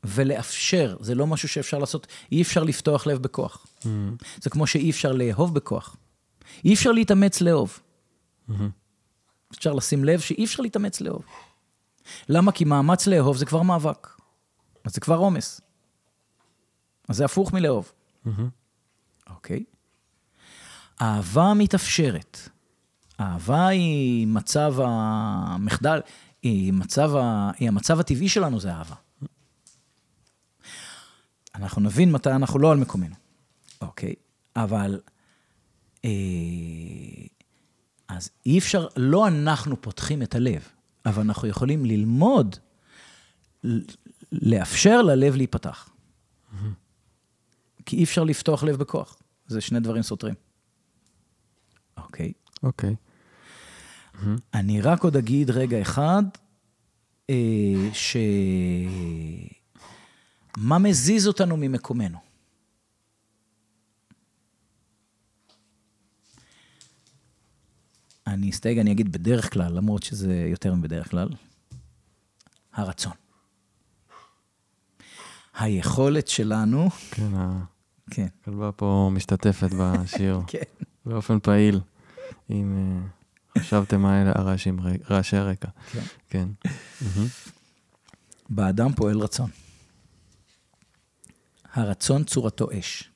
Speaker 1: ולאפשר, זה לא משהו שאפשר לעשות, אי אפשר לפתוח לב בכוח.
Speaker 2: מהמם.
Speaker 1: זה כמו שאי אפשר לאהוב בכוח. אי אפשר להתאמץ לאהוב.
Speaker 2: מהמם.
Speaker 1: אפשר לשים לב שאי אפשר להתאמץ לאהוב. למה? כי מאמץ לאהוב זה כבר מאבק. אז זה כבר עומס. אז זה הפוך מלאהוב.
Speaker 2: מהמם.
Speaker 1: אוקיי? אהבה מתאפשרת. אהבה היא מצב המחדל, היא, מצב ה... היא המצב הטבעי שלנו, זה אהבה. אנחנו נבין מתי אנחנו לא על מקומנו, אוקיי? אבל... אה, אז אי אפשר, לא אנחנו פותחים את הלב, אבל אנחנו יכולים ללמוד, לאפשר ללב להיפתח. כי אי אפשר לפתוח לב בכוח. זה שני דברים סותרים. אוקיי.
Speaker 2: אוקיי.
Speaker 1: אני רק עוד אגיד רגע אחד, אה, ש... מה מזיז אותנו ממקומנו? אני אסתייג, אני אגיד בדרך כלל, למרות שזה יותר מבדרך כלל, הרצון. היכולת שלנו,
Speaker 2: כן,
Speaker 1: כן,
Speaker 2: הכלבה פה משתתפת בשיר <laughs>
Speaker 1: כן.
Speaker 2: באופן פעיל. אם אה, חשבתם מה אלה הרעשים, רעשי הרקע.
Speaker 1: כן.
Speaker 2: כן.
Speaker 1: באדם פועל רצון. הרצון צורתו אש.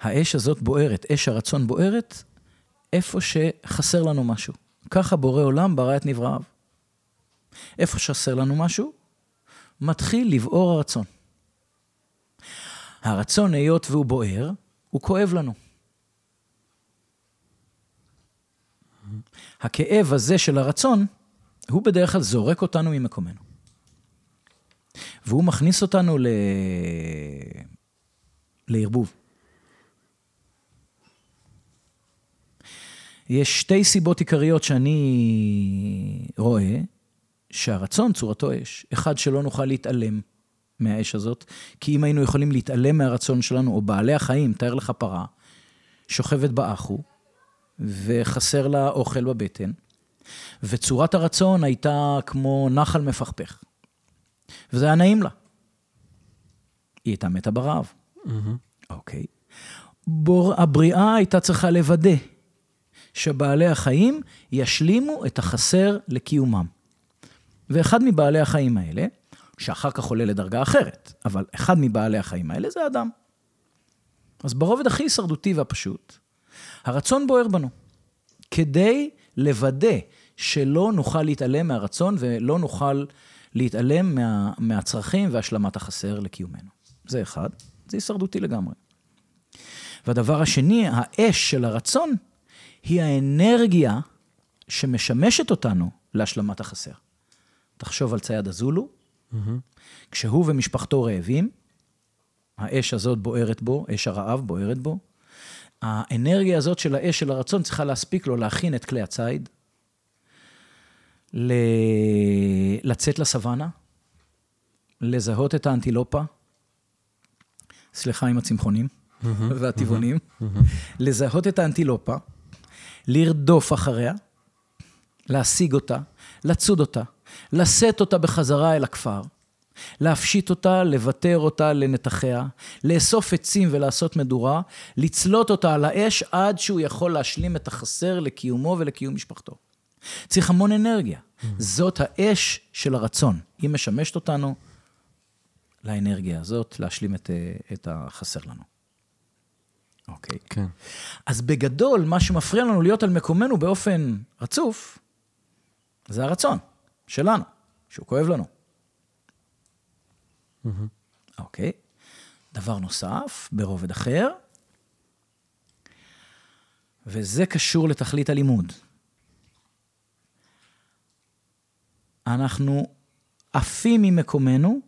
Speaker 1: האש הזאת בוערת, אש הרצון בוערת איפה שחסר לנו משהו. ככה בורא עולם ברא את נבראיו. איפה שחסר לנו משהו, מתחיל לבעור הרצון. הרצון, היות והוא בוער, הוא כואב לנו. הכאב הזה של הרצון, הוא בדרך כלל זורק אותנו ממקומנו. והוא מכניס אותנו ל... לערבוב. יש שתי סיבות עיקריות שאני רואה שהרצון צורתו אש. אחד, שלא נוכל להתעלם מהאש הזאת, כי אם היינו יכולים להתעלם מהרצון שלנו, או בעלי החיים, תאר לך פרה, שוכבת באחו, וחסר לה אוכל בבטן, וצורת הרצון הייתה כמו נחל מפכפך. וזה היה נעים לה. היא הייתה מתה ברעב. אוקיי. בור, הבריאה הייתה צריכה לוודא שבעלי החיים ישלימו את החסר לקיומם. ואחד מבעלי החיים האלה, שאחר כך עולה לדרגה אחרת, אבל אחד מבעלי החיים האלה זה אדם. אז ברובד הכי הישרדותי והפשוט, הרצון בוער בנו, כדי לוודא שלא נוכל להתעלם מהרצון ולא נוכל להתעלם מה, מהצרכים והשלמת החסר לקיומנו. זה אחד, זה הישרדותי לגמרי. והדבר השני, האש של הרצון, היא האנרגיה שמשמשת אותנו להשלמת החסר. תחשוב על צייד הזולו,
Speaker 2: מהמם.
Speaker 1: כשהוא ומשפחתו רעבים, האש הזאת בוערת בו, אש הרעב בוערת בו. האנרגיה הזאת של האש של הרצון צריכה להספיק לו להכין את כלי הציד, ל... לצאת לסוואנה, לזהות את האנטילופה, סליחה עם הצמחונים והטבעונים, לזהות את האנטילופה, לרדוף אחריה, להשיג אותה, לצוד אותה, לשאת אותה בחזרה אל הכפר, להפשיט אותה, לוותר אותה לנתחיה, לאסוף עצים ולעשות מדורה, לצלות אותה על האש עד שהוא יכול להשלים את החסר לקיומו ולקיום משפחתו. צריך המון אנרגיה. זאת האש של הרצון. היא משמשת אותנו לאנרגיה הזאת להשלים את, אה, את החסר לנו. אוקיי.
Speaker 2: כן.
Speaker 1: אז בגדול, מה שמפריע לנו להיות על מקומנו באופן רצוף, זה הרצון שלנו, שהוא כואב לנו. אוקיי. דבר נוסף, ברובד אחר, וזה קשור לתכלית הלימוד. אנחנו עפים ממקומנו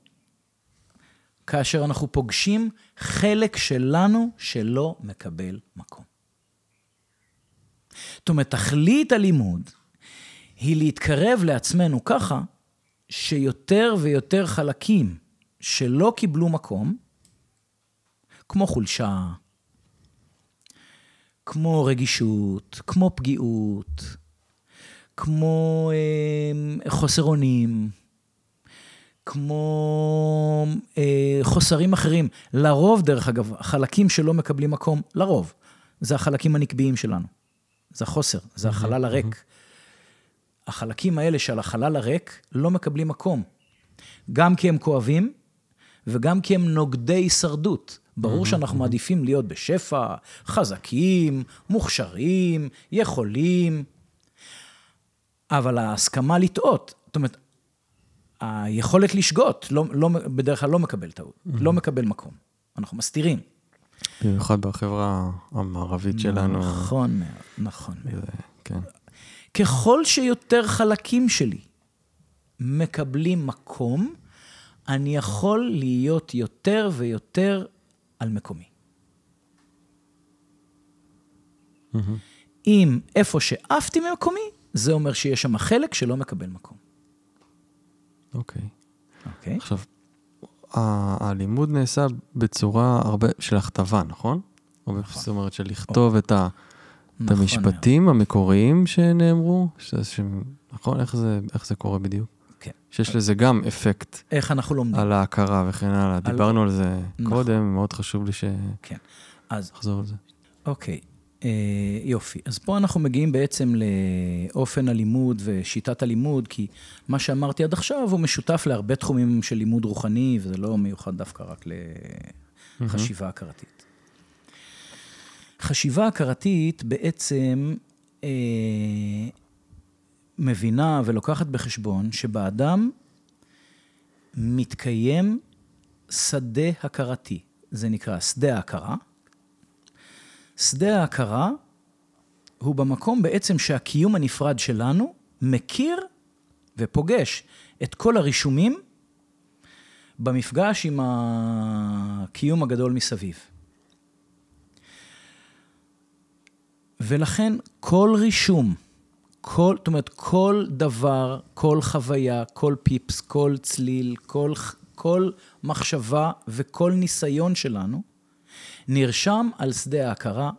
Speaker 1: כאשר אנחנו פוגשים חלק שלנו שלא מקבל מקום. זאת אומרת, תכלית הלימוד היא להתקרב לעצמנו ככה שיותר ויותר חלקים שלא קיבלו מקום, כמו חולשה, כמו רגישות, כמו פגיעות, כמו אה, חוסר אונים, כמו אה, חוסרים אחרים. לרוב, דרך אגב, החלקים שלא מקבלים מקום, לרוב, זה החלקים הנקביים שלנו. זה החוסר, זה החלל הריק. החלקים האלה של החלל הריק לא מקבלים מקום. גם כי הם כואבים, וגם כי הם נוגדי הישרדות. ברור שאנחנו מעדיפים להיות בשפע, חזקים, מוכשרים, יכולים, אבל ההסכמה לטעות, זאת אומרת, היכולת לשגות, לא, לא, בדרך כלל לא מקבל טעות, לא מקבל מקום. אנחנו מסתירים.
Speaker 2: במיוחד בחברה המערבית שלנו.
Speaker 1: נכון מאוד, נכון מאוד.
Speaker 2: כן.
Speaker 1: ככל שיותר חלקים שלי מקבלים מקום, אני יכול להיות יותר ויותר על מקומי. אם איפה שעפתי ממקומי, זה אומר שיש שם חלק שלא מקבל מקום.
Speaker 2: אוקיי.
Speaker 1: אוקיי?
Speaker 2: עכשיו, הלימוד נעשה בצורה הרבה של הכתבה, נכון? הרבה, זאת אומרת, של לכתוב את ה... את
Speaker 1: נכון
Speaker 2: המשפטים המקוריים שנאמרו, ש... ש... נכון? איך זה, איך זה קורה בדיוק?
Speaker 1: כן.
Speaker 2: שיש לזה גם אפקט
Speaker 1: איך אנחנו לומדים.
Speaker 2: על ההכרה וכן הלאה. דיברנו על זה
Speaker 1: נכון.
Speaker 2: קודם, מאוד חשוב לי
Speaker 1: כן. אז
Speaker 2: שנחזור על זה.
Speaker 1: אוקיי, יופי. אז פה אנחנו מגיעים בעצם לאופן הלימוד ושיטת הלימוד, כי מה שאמרתי עד עכשיו הוא משותף להרבה תחומים של לימוד רוחני, וזה לא מיוחד דווקא רק לחשיבה הכרתית. חשיבה הכרתית בעצם אה, מבינה ולוקחת בחשבון שבאדם מתקיים שדה הכרתי. זה נקרא שדה ההכרה. שדה ההכרה הוא במקום בעצם שהקיום הנפרד שלנו מכיר ופוגש את כל הרישומים במפגש עם הקיום הגדול מסביב. ולכן כל רישום, כל, זאת אומרת, כל דבר, כל חוויה, כל פיפס, כל צליל, כל, כל מחשבה וכל ניסיון שלנו, נרשם על שדה ההכרה.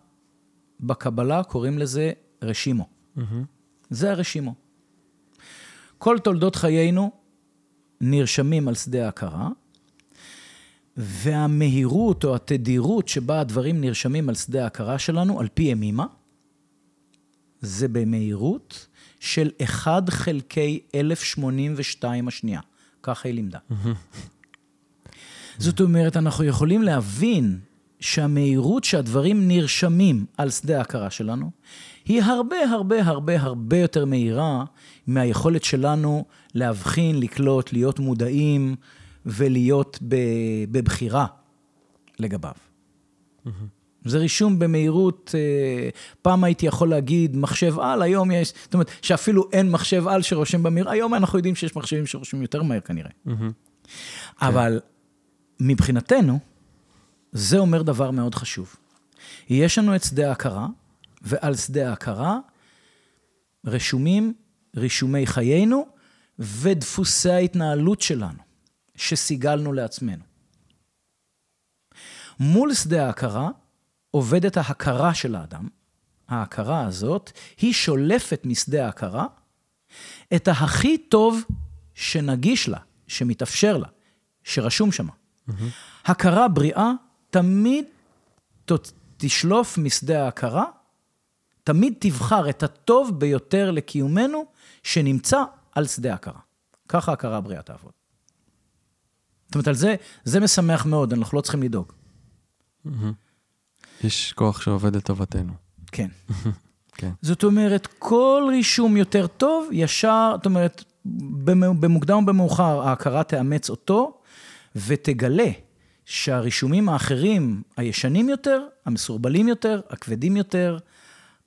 Speaker 1: בקבלה קוראים לזה רשימו. זה הרשימו. כל תולדות חיינו נרשמים על שדה ההכרה, והמהירות או התדירות שבה הדברים נרשמים על שדה ההכרה שלנו, על פי ימימה, זה במהירות של 1 חלקי 1082 השנייה. ככה היא לימדה. זאת אומרת, אנחנו יכולים להבין שהמהירות שהדברים נרשמים על שדה ההכרה שלנו, היא הרבה הרבה הרבה הרבה יותר מהירה מהיכולת שלנו להבחין, לקלוט, להיות מודעים ולהיות בבחירה לגביו. זה רישום במהירות, אה, פעם הייתי יכול להגיד מחשב על, היום יש, זאת אומרת, שאפילו אין מחשב על שרושם במהיר, היום אנחנו יודעים שיש מחשבים שרושמים יותר מהר כנראה. אבל מבחינתנו, זה אומר דבר מאוד חשוב. יש לנו את שדה ההכרה, ועל שדה ההכרה רשומים רישומי חיינו ודפוסי ההתנהלות שלנו, שסיגלנו לעצמנו. מול שדה ההכרה עובדת ההכרה של האדם. ההכרה הזאת, היא שולפת משדה ההכרה את ההכי טוב שנגיש לה, שמתאפשר לה, שרשום שם. Mm-hmm. הכרה בריאה תמיד תשלוף משדה ההכרה, תמיד תבחר את הטוב ביותר לקיומנו שנמצא על שדה ההכרה. ככה הכרה בריאה תעבוד. זאת אומרת, על זה, זה משמח מאוד, אנחנו לא צריכים לדאוג.
Speaker 2: יש כוח שעובד לטובתנו.
Speaker 1: כן. <laughs>
Speaker 2: כן.
Speaker 1: זאת אומרת, כל רישום יותר טוב, ישר, זאת אומרת, במ- במוקדם או במאוחר ההכרה תאמץ אותו, ותגלה שהרישומים האחרים, הישנים יותר, המסורבלים יותר, הכבדים יותר,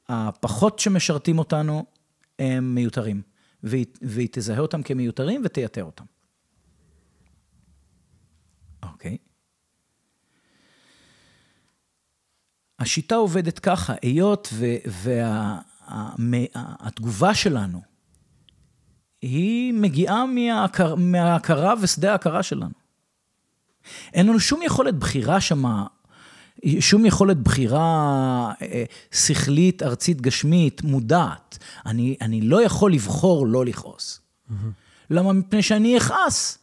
Speaker 1: הפחות שמשרתים אותנו, הם מיותרים. והיא, והיא תזהה אותם כמיותרים ותייתר אותם. אוקיי. השיטה עובדת ככה, היות והתגובה שלנו היא מגיעה מההכר, מההכרה ושדה ההכרה שלנו. אין לנו שום יכולת בחירה שמה, שום יכולת בחירה אה, שכלית, ארצית, גשמית, מודעת. אני, אני לא יכול לבחור לא לכעוס. Mm-hmm. למה? מפני שאני אכעס.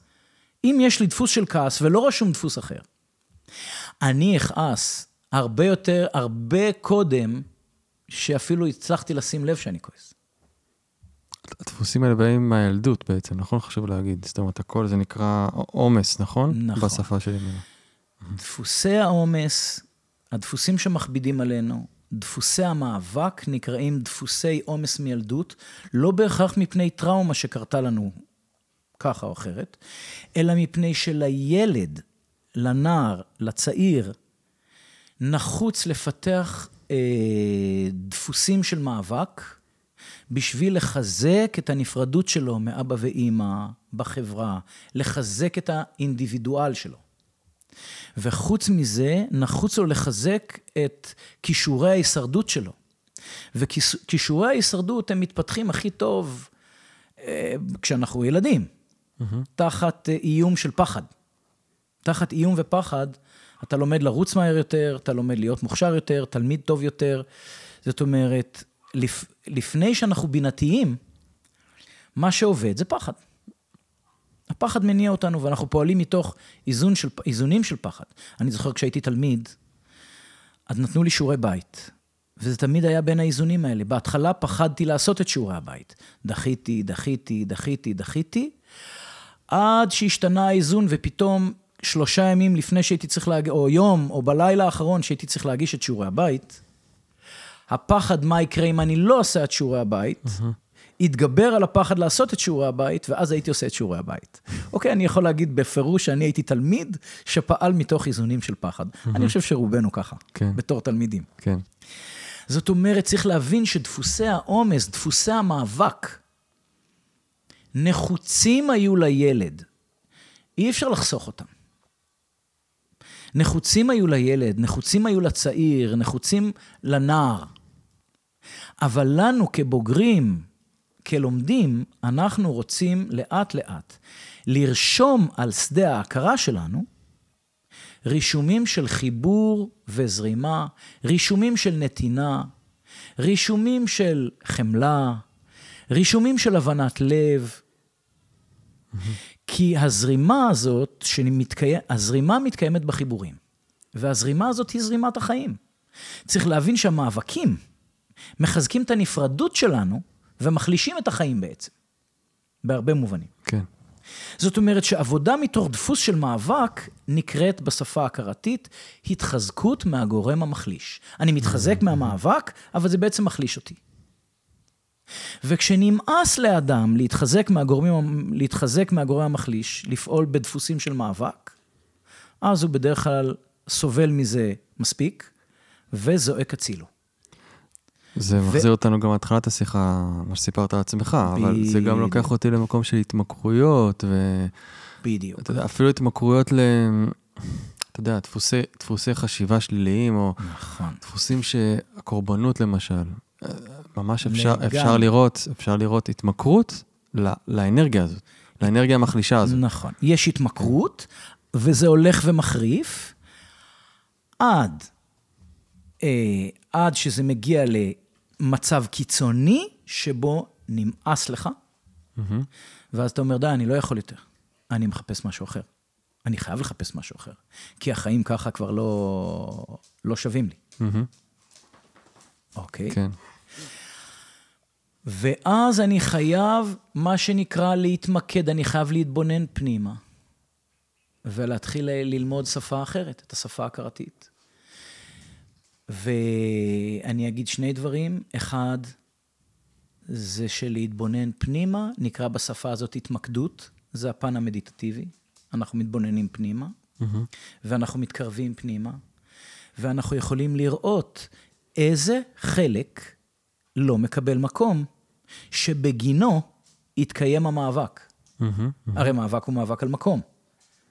Speaker 1: אם יש לי דפוס של כעס ולא רשום דפוס אחר, אני אכעס הרבה יותר, הרבה קודם, שאפילו הצלחתי לשים לב שאני כועס.
Speaker 2: הדפוסים האלה באים מהילדות בעצם, נכון? חשוב להגיד. זאת אומרת, הכל זה נקרא עומס, נכון?
Speaker 1: נכון.
Speaker 2: בשפה של ימינה.
Speaker 1: דפוסי העומס, הדפוסים שמכבידים עלינו, דפוסי המאבק נקראים דפוסי עומס מילדות, לא בהכרח מפני טראומה שקרתה לנו ככה או אחרת, אלא מפני שלילד, לנער, לצעיר, נחוץ לפתח אה, דפוסים של מאבק בשביל לחזק את הנפרדות שלו מאבא ואימא בחברה, לחזק את האינדיבידואל שלו. וחוץ מזה, נחוץ לו לחזק את כישורי ההישרדות שלו. וכישורי ההישרדות הם מתפתחים הכי טוב אה, כשאנחנו ילדים, mm-hmm. תחת אה, איום של פחד. תחת איום ופחד, אתה לומד לרוץ מהר יותר, אתה לומד להיות מוכשר יותר, תלמיד טוב יותר. זאת אומרת, לפ... לפני שאנחנו בינתיים, מה שעובד זה פחד. הפחד מניע אותנו, ואנחנו פועלים מתוך איזון של, איזונים של פחד. אני זוכר כשהייתי תלמיד, אז נתנו לי שיעורי בית, וזה תמיד היה בין האיזונים האלה. בהתחלה פחדתי לעשות את שיעורי הבית. דחיתי, דחיתי, דחיתי, דחיתי, עד שהשתנה האיזון, ופתאום שלושה ימים לפני שהייתי צריך להגיש, או יום, או בלילה האחרון שהייתי צריך להגיש את שיעורי הבית, הפחד מה יקרה אם אני לא עושה את שיעורי הבית. התגבר על הפחד לעשות את שיעורי הבית, ואז הייתי עושה את שיעורי הבית. אוקיי, אני יכול להגיד בפירוש שאני הייתי תלמיד שפעל מתוך איזונים של פחד. אני חושב שרובנו ככה, כן. בתור תלמידים.
Speaker 2: כן.
Speaker 1: זאת אומרת, צריך להבין שדפוסי העומס, דפוסי המאבק, נחוצים היו לילד. אי אפשר לחסוך אותם. נחוצים היו לילד, נחוצים היו לצעיר, נחוצים לנער. אבל לנו כבוגרים, כלומדים, אנחנו רוצים לאט-לאט לרשום על שדה ההכרה שלנו רישומים של חיבור וזרימה, רישומים של נתינה, רישומים של חמלה, רישומים של הבנת לב. כי הזרימה הזאת, שמתקיים, הזרימה מתקיימת בחיבורים, והזרימה הזאת היא זרימת החיים. צריך להבין שהמאבקים מחזקים את הנפרדות שלנו ומחלישים את החיים בעצם, בהרבה מובנים.
Speaker 2: כן.
Speaker 1: זאת אומרת שעבודה מתוך דפוס של מאבק נקראת בשפה ההכרתית התחזקות מהגורם המחליש. אני מתחזק מהמאבק, אבל זה בעצם מחליש אותי. וכשנמאס לאדם להתחזק, מהגורמים, להתחזק מהגורם המחליש, לפעול בדפוסים של מאבק, אז הוא בדרך כלל סובל מזה מספיק, וזועק הצילו.
Speaker 2: זה ו... מחזיר אותנו גם להתחלת השיחה, מה שסיפרת על עצמך, ב... אבל זה גם לוקח אותי למקום של התמכרויות, ו...
Speaker 1: בדיוק.
Speaker 2: אתה יודע, אפילו התמכרויות ל... אתה יודע, דפוסי, דפוסי חשיבה שליליים, או
Speaker 1: נכון.
Speaker 2: דפוסים שהקורבנות למשל, ממש אפשר, אפשר, לראות, אפשר לראות התמכרות לא, לאנרגיה הזאת, לאנרגיה המחלישה הזאת.
Speaker 1: נכון. יש התמכרות, וזה הולך ומחריף, עד, אה, עד שזה מגיע למצב קיצוני, שבו נמאס לך, mm-hmm. ואז אתה אומר, די, אני לא יכול יותר, אני מחפש משהו אחר. אני חייב לחפש משהו אחר, כי החיים ככה כבר לא, לא שווים לי.
Speaker 2: Mm-hmm.
Speaker 1: אוקיי?
Speaker 2: כן.
Speaker 1: ואז אני חייב, מה שנקרא, להתמקד, אני חייב להתבונן פנימה. ולהתחיל ללמוד שפה אחרת, את השפה ההכרתית. ואני אגיד שני דברים. אחד, זה שלהתבונן פנימה, נקרא בשפה הזאת התמקדות, זה הפן המדיטטיבי. אנחנו מתבוננים פנימה, mm-hmm. ואנחנו מתקרבים פנימה, ואנחנו יכולים לראות איזה חלק לא מקבל מקום, שבגינו יתקיים המאבק. Mm-hmm, mm-hmm. הרי מאבק הוא מאבק על מקום.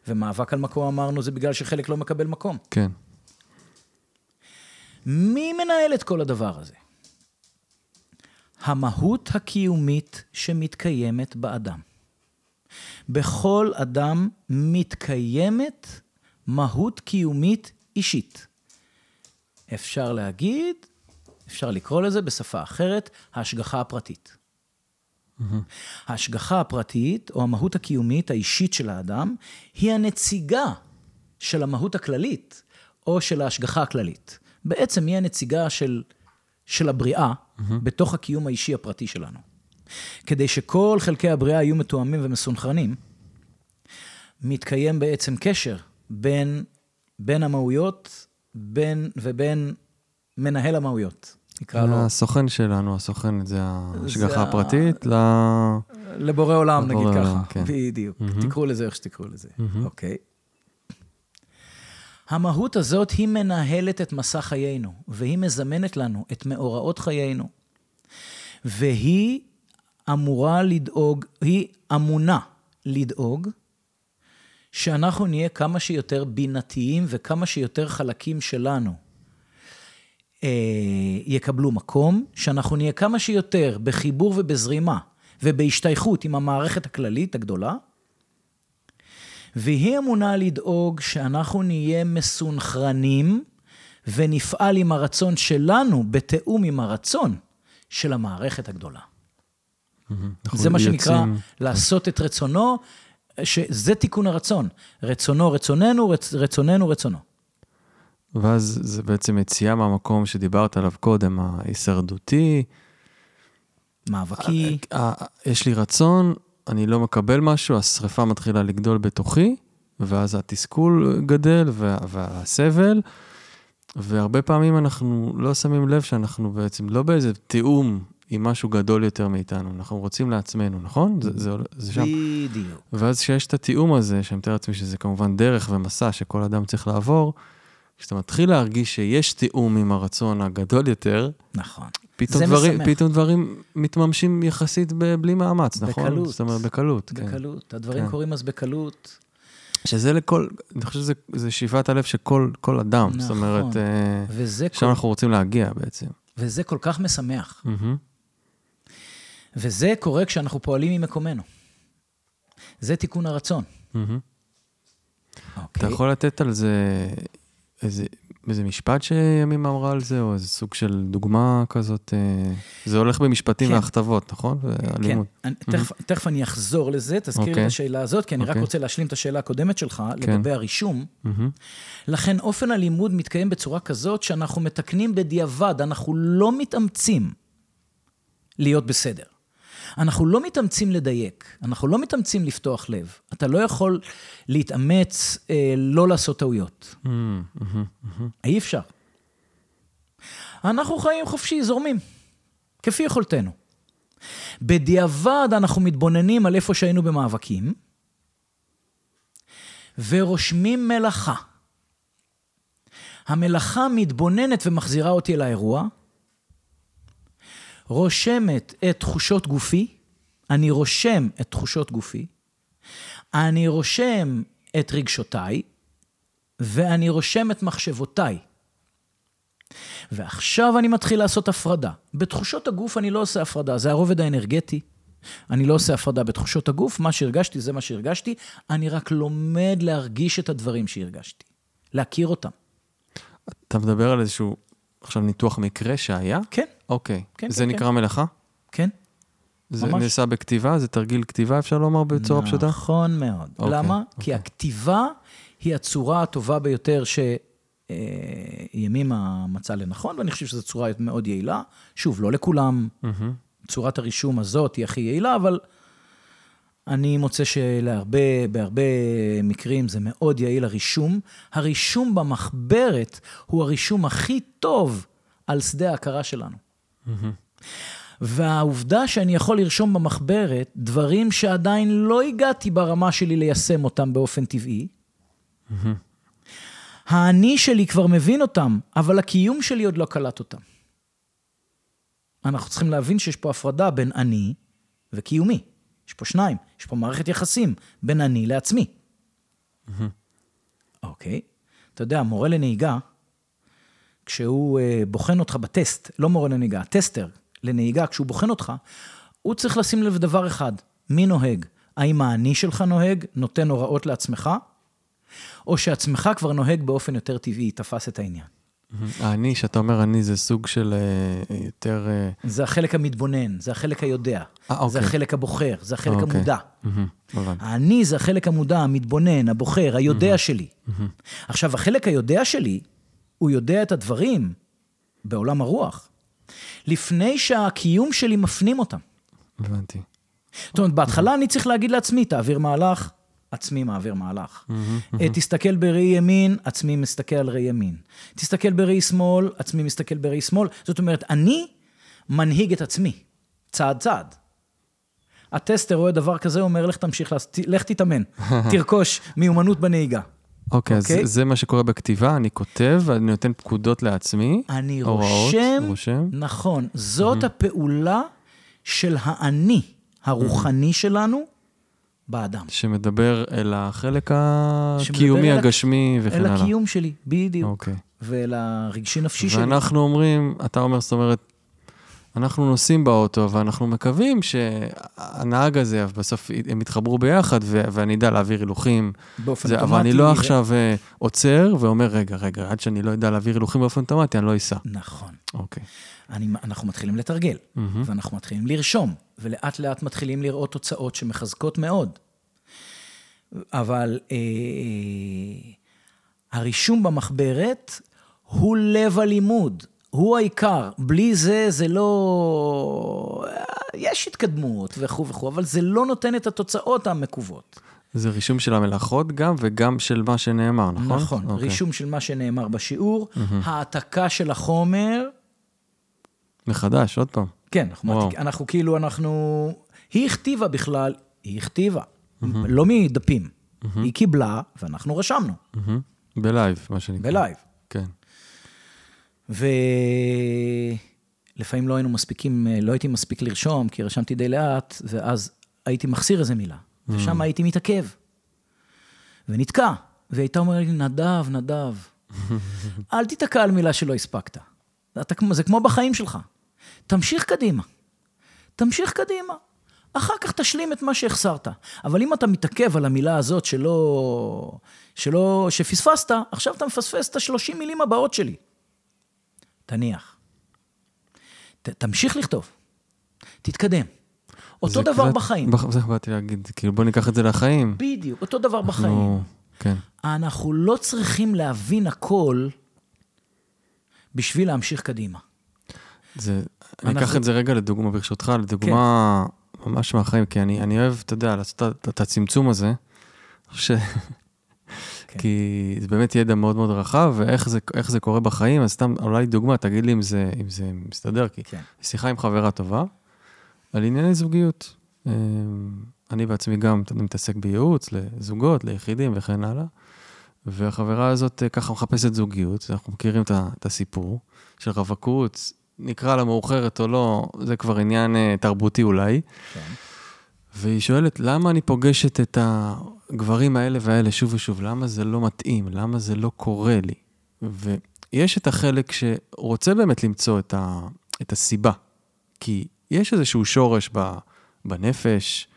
Speaker 1: ומאבק על מקום, אמרנו, זה בגלל שחלק לא מקבל מקום.
Speaker 2: כן.
Speaker 1: מי מנהל את כל הדבר הזה? המהות הקיומית שמתקיימת באדם. בכל אדם מתקיימת מהות קיומית אישית. אפשר להגיד, אפשר לקרוא לזה בשפה אחרת, ההשגחה הפרטית. ההשגחה הפרטית, או המהות הקיומית האישית של האדם, היא הנציגה של המהות הכללית, או של ההשגחה הכללית. בעצם היא הנציגה של, של הבריאה mm-hmm. בתוך הקיום האישי הפרטי שלנו. כדי שכל חלקי הבריאה יהיו מתואמים ומסונכרנים, מתקיים בעצם קשר בין, בין המהויות בין, ובין מנהל המהויות.
Speaker 2: נקרא לו. הסוכן שלנו, הסוכן זה ההשגחה הפרטית, ל...
Speaker 1: לבורא עולם, נגיד ככה. כן. בדיוק. Mm-hmm. תקראו לזה איך שתקראו לזה. Mm-hmm. אוקיי. המהות הזאת היא מנהלת את מסע חיינו, והיא מזמנת לנו את מאורעות חיינו. והיא אמורה לדאוג, היא אמונה לדאוג שאנחנו נהיה כמה שיותר בינתיים וכמה שיותר חלקים שלנו אה, יקבלו מקום, שאנחנו נהיה כמה שיותר בחיבור ובזרימה ובהשתייכות עם המערכת הכללית הגדולה, והיא אמונה לדאוג שאנחנו נהיה מסונכרנים ונפעל עם הרצון שלנו בתיאום עם הרצון של המערכת הגדולה. זה מה שנקרא לעשות את רצונו, שזה תיקון הרצון. רצונו רצוננו, רצ, רצוננו רצונו.
Speaker 2: ואז זה בעצם יציאה מהמקום שדיברת עליו קודם, ההישרדותי.
Speaker 1: מאבקי.
Speaker 2: יש לי רצון, אני לא מקבל משהו, השריפה מתחילה לגדול בתוכי, ואז התסכול גדל והסבל, והרבה פעמים אנחנו לא שמים לב שאנחנו בעצם לא באיזה תיאום עם משהו גדול יותר מאיתנו, אנחנו רוצים לעצמנו, נכון? זה, זה, זה שם.
Speaker 1: בדיוק.
Speaker 2: ואז כשיש את התיאום הזה, שאני מתאר לעצמי שזה כמובן דרך ומסע שכל אדם צריך לעבור, כשאתה מתחיל להרגיש שיש תיאום עם הרצון הגדול יותר,
Speaker 1: נכון.
Speaker 2: פתאום, דברים, פתאום דברים מתממשים יחסית בלי מאמץ, בקלות. נכון?
Speaker 1: בקלות.
Speaker 2: זאת אומרת, בקלות.
Speaker 1: כן. בקלות. כן. הדברים כן. קורים אז בקלות.
Speaker 2: שזה לכל, אני חושב שזה שאיפת הלב של כל, כל אדם. נכון. זאת אומרת, אה, שם כל... אנחנו רוצים להגיע בעצם.
Speaker 1: וזה כל כך משמח. Mm-hmm. וזה קורה כשאנחנו פועלים ממקומנו. זה תיקון הרצון. Mm-hmm.
Speaker 2: Okay. אתה אוקיי? יכול לתת על זה איזה, איזה משפט שימים אמרה על זה, או איזה סוג של דוגמה כזאת? אה, זה הולך במשפטים כן. והכתבות, נכון?
Speaker 1: כן, אני, mm-hmm. תכף, תכף אני אחזור לזה, תזכיר okay. את אוקיי. השאלה הזאת, כי אני okay. רק אוקיי. רוצה להשלים את השאלה הקודמת שלך, כן. לגבי הרישום. Mm-hmm. לכן אופן הלימוד מתקיים בצורה כזאת שאנחנו מתקנים בדיעבד, אנחנו לא מתאמצים להיות בסדר. אנחנו לא מתאמצים לדייק, אנחנו לא מתאמצים לפתוח לב. אתה לא יכול להתאמץ אה, לא לעשות טעויות. Mm, mm-hmm, mm-hmm. אי אפשר. אנחנו חיים חופשי, זורמים, כפי יכולתנו. בדיעבד אנחנו מתבוננים על איפה שהיינו במאבקים, ורושמים מלאכה. המלאכה מתבוננת ומחזירה אותי לאירוע, רושמת את תחושות גופי, אני רושם את תחושות גופי, אני רושם את רגשותיי, ואני רושם את מחשבותיי. ועכשיו אני מתחיל לעשות הפרדה. בתחושות הגוף אני לא עושה הפרדה, זה הרובד האנרגטי. אני לא עושה הפרדה בתחושות הגוף, מה שהרגשתי זה מה שהרגשתי, אני רק לומד להרגיש את הדברים שהרגשתי, להכיר אותם.
Speaker 2: אתה מדבר על איזשהו עכשיו ניתוח מקרה שהיה?
Speaker 1: כן.
Speaker 2: אוקיי.
Speaker 1: כן,
Speaker 2: זה
Speaker 1: כן,
Speaker 2: נקרא
Speaker 1: כן.
Speaker 2: מלאכה?
Speaker 1: כן.
Speaker 2: זה ממש. נעשה בכתיבה? זה תרגיל כתיבה, אפשר לומר בצורה פשוטה?
Speaker 1: נכון מאוד. אוקיי, למה? אוקיי. כי הכתיבה היא הצורה הטובה ביותר שימימה מצא לנכון, ואני חושב שזו צורה מאוד יעילה. שוב, לא לכולם. Mm-hmm. צורת הרישום הזאת היא הכי יעילה, אבל אני מוצא שלהרבה, בהרבה מקרים זה מאוד יעיל הרישום. הרישום במחברת הוא הרישום הכי טוב על שדה ההכרה שלנו. והעובדה שאני יכול לרשום במחברת דברים שעדיין לא הגעתי ברמה שלי ליישם אותם באופן טבעי, האני שלי כבר מבין אותם, אבל הקיום שלי עוד לא קלט אותם. אנחנו צריכים להבין שיש פה הפרדה בין אני וקיומי. יש פה שניים, יש פה מערכת יחסים בין אני לעצמי. אוקיי? אתה יודע, מורה לנהיגה, כשהוא uh, בוחן אותך בטסט, לא מורה לנהיגה, טסטר לנהיגה, כשהוא בוחן אותך, הוא צריך לשים לב דבר אחד, מי נוהג? האם האני שלך נוהג, נותן הוראות לעצמך, או שעצמך כבר נוהג באופן יותר טבעי, תפס את העניין.
Speaker 2: האני, שאתה אומר אני, זה סוג של אה, יותר... אה,
Speaker 1: זה החלק המתבונן, זה החלק היודע,
Speaker 2: אה,
Speaker 1: זה
Speaker 2: אוקיי.
Speaker 1: החלק הבוחר, זה החלק
Speaker 2: אוקיי.
Speaker 1: המודע.
Speaker 2: הבנתי.
Speaker 1: האני זה החלק המודע, המתבונן, הבוחר, היודע שלי. עכשיו, החלק היודע שלי, הוא יודע את הדברים בעולם הרוח, לפני שהקיום שלי מפנים אותם.
Speaker 2: הבנתי.
Speaker 1: זאת אומרת, בהתחלה אני צריך להגיד לעצמי, תעביר מהלך, עצמי מעביר מהלך. אה, תסתכל בראי ימין, עצמי מסתכל על ראי ימין. תסתכל בראי שמאל, עצמי מסתכל בראי שמאל. זאת אומרת, אני מנהיג את עצמי, צעד צעד. הטסטר רואה דבר כזה, אומר, לך תמשיך, לעשות- לך תתאמן, <laughs> תרכוש מיומנות בנהיגה.
Speaker 2: אוקיי, אז
Speaker 1: אוקיי.
Speaker 2: זה מה שקורה בכתיבה, אני כותב, אני נותן פקודות לעצמי.
Speaker 1: אני
Speaker 2: הוראות,
Speaker 1: רושם,
Speaker 2: רושם.
Speaker 1: נכון, זאת הפעולה של האני הרוחני שלנו באדם.
Speaker 2: שמדבר אל החלק הקיומי,
Speaker 1: אל
Speaker 2: הגשמי וכן
Speaker 1: אל
Speaker 2: הלאה.
Speaker 1: הקיום שלי, בדיוק.
Speaker 2: אוקיי.
Speaker 1: ואל הרגשי-נפשי שלי.
Speaker 2: ואנחנו אומרים, אתה אומר, זאת אומרת, אנחנו נוסעים באוטו ואנחנו מקווים שהנהג הזה, בסוף הם יתחברו ביחד ו- ואני אדע להעביר הילוכים.
Speaker 1: באופן
Speaker 2: זה,
Speaker 1: אוטומטי.
Speaker 2: אבל אני לא
Speaker 1: ו-
Speaker 2: עכשיו אה, עוצר ואומר, רגע, רגע, עד שאני לא אדע להעביר הילוכים באופן אוטומטי, אני לא אסע.
Speaker 1: נכון.
Speaker 2: אוקיי.
Speaker 1: אני, אנחנו מתחילים לתרגל, ואנחנו מתחילים לרשום, ולאט לאט מתחילים לראות תוצאות שמחזקות מאוד. אבל אה, הרישום במחברת הוא לב הלימוד, הוא העיקר. בלי זה, זה לא... יש התקדמות וכו' וכו', אבל זה לא נותן את התוצאות המקוות.
Speaker 2: זה רישום של המלאכות גם, וגם של מה שנאמר, נכון?
Speaker 1: נכון,
Speaker 2: אוקיי.
Speaker 1: רישום של מה שנאמר בשיעור, העתקה של החומר,
Speaker 2: מחדש, עוד פעם.
Speaker 1: כן, אנחנו. מעתיק, אנחנו כאילו, אנחנו... היא הכתיבה בכלל, היא הכתיבה, לא מדפים. היא קיבלה, ואנחנו רשמנו,
Speaker 2: מהמם. ב live, מה שנקרא.
Speaker 1: ב live.
Speaker 2: כן.
Speaker 1: ולפעמים לא היינו מספיקים, לא הייתי מספיק לרשום, כי רשמתי די לאט, ואז הייתי מחסיר איזה מילה, ושם הייתי מתעכב, ונתקע. והיא הייתה אומרת לי, נדב, נדב, <laughs> אל תיתקע על מילה שלא הספקת. אתה, זה כמו בחיים שלך. תמשיך קדימה. תמשיך קדימה. אחר כך תשלים את מה שהחסרת. אבל אם אתה מתעכב על המילה הזאת שלא... שלא... שפספסת, עכשיו אתה מפספס את השלושים מילים הבאות שלי. תניח. ת, תמשיך לכתוב. תתקדם. אותו דבר
Speaker 2: קצת-
Speaker 1: בחיים.
Speaker 2: בח- זה באתי להגיד, כאילו בוא ניקח את זה לחיים.
Speaker 1: בדיוק, אותו דבר בחיים.
Speaker 2: אנחנו- כן.
Speaker 1: אנחנו לא צריכים להבין הכל בשביל להמשיך קדימה.
Speaker 2: זה, אני אקח את זה רגע לדוגמה, ברשותך, לדוגמה ממש מהחיים, כי אני, אני אוהב, אתה יודע, לעשות את- הצמצום הזה. <laughs> ש...
Speaker 1: כן.
Speaker 2: כי זה באמת ידע מאוד מאוד רחב, ואיך זה, קורה בחיים, אז סתם, אולי דוגמה, תגיד לי אם זה, מסתדר, כי
Speaker 1: כן.
Speaker 2: שיחה עם חברה טובה, על ענייני זוגיות. אה, אני בעצמי גם מתעסק בייעוץ לזוגות, ליחידים וכן הלאה, והחברה הזאת אה, ככה מחפשת זוגיות, אנחנו מכירים את הסיפור של רווקות, נקרא לה מאוחרת או לא, זה כבר עניין אה, תרבותי אולי,
Speaker 1: כן.
Speaker 2: והיא שואלת, למה אני פוגשת את הגברים האלה והאלה שוב ושוב? למה זה לא מתאים? למה זה לא קורה לי? ויש את החלק שרוצה באמת למצוא את, ה, את הסיבה. כי יש איזשהו שורש ב, בנפש,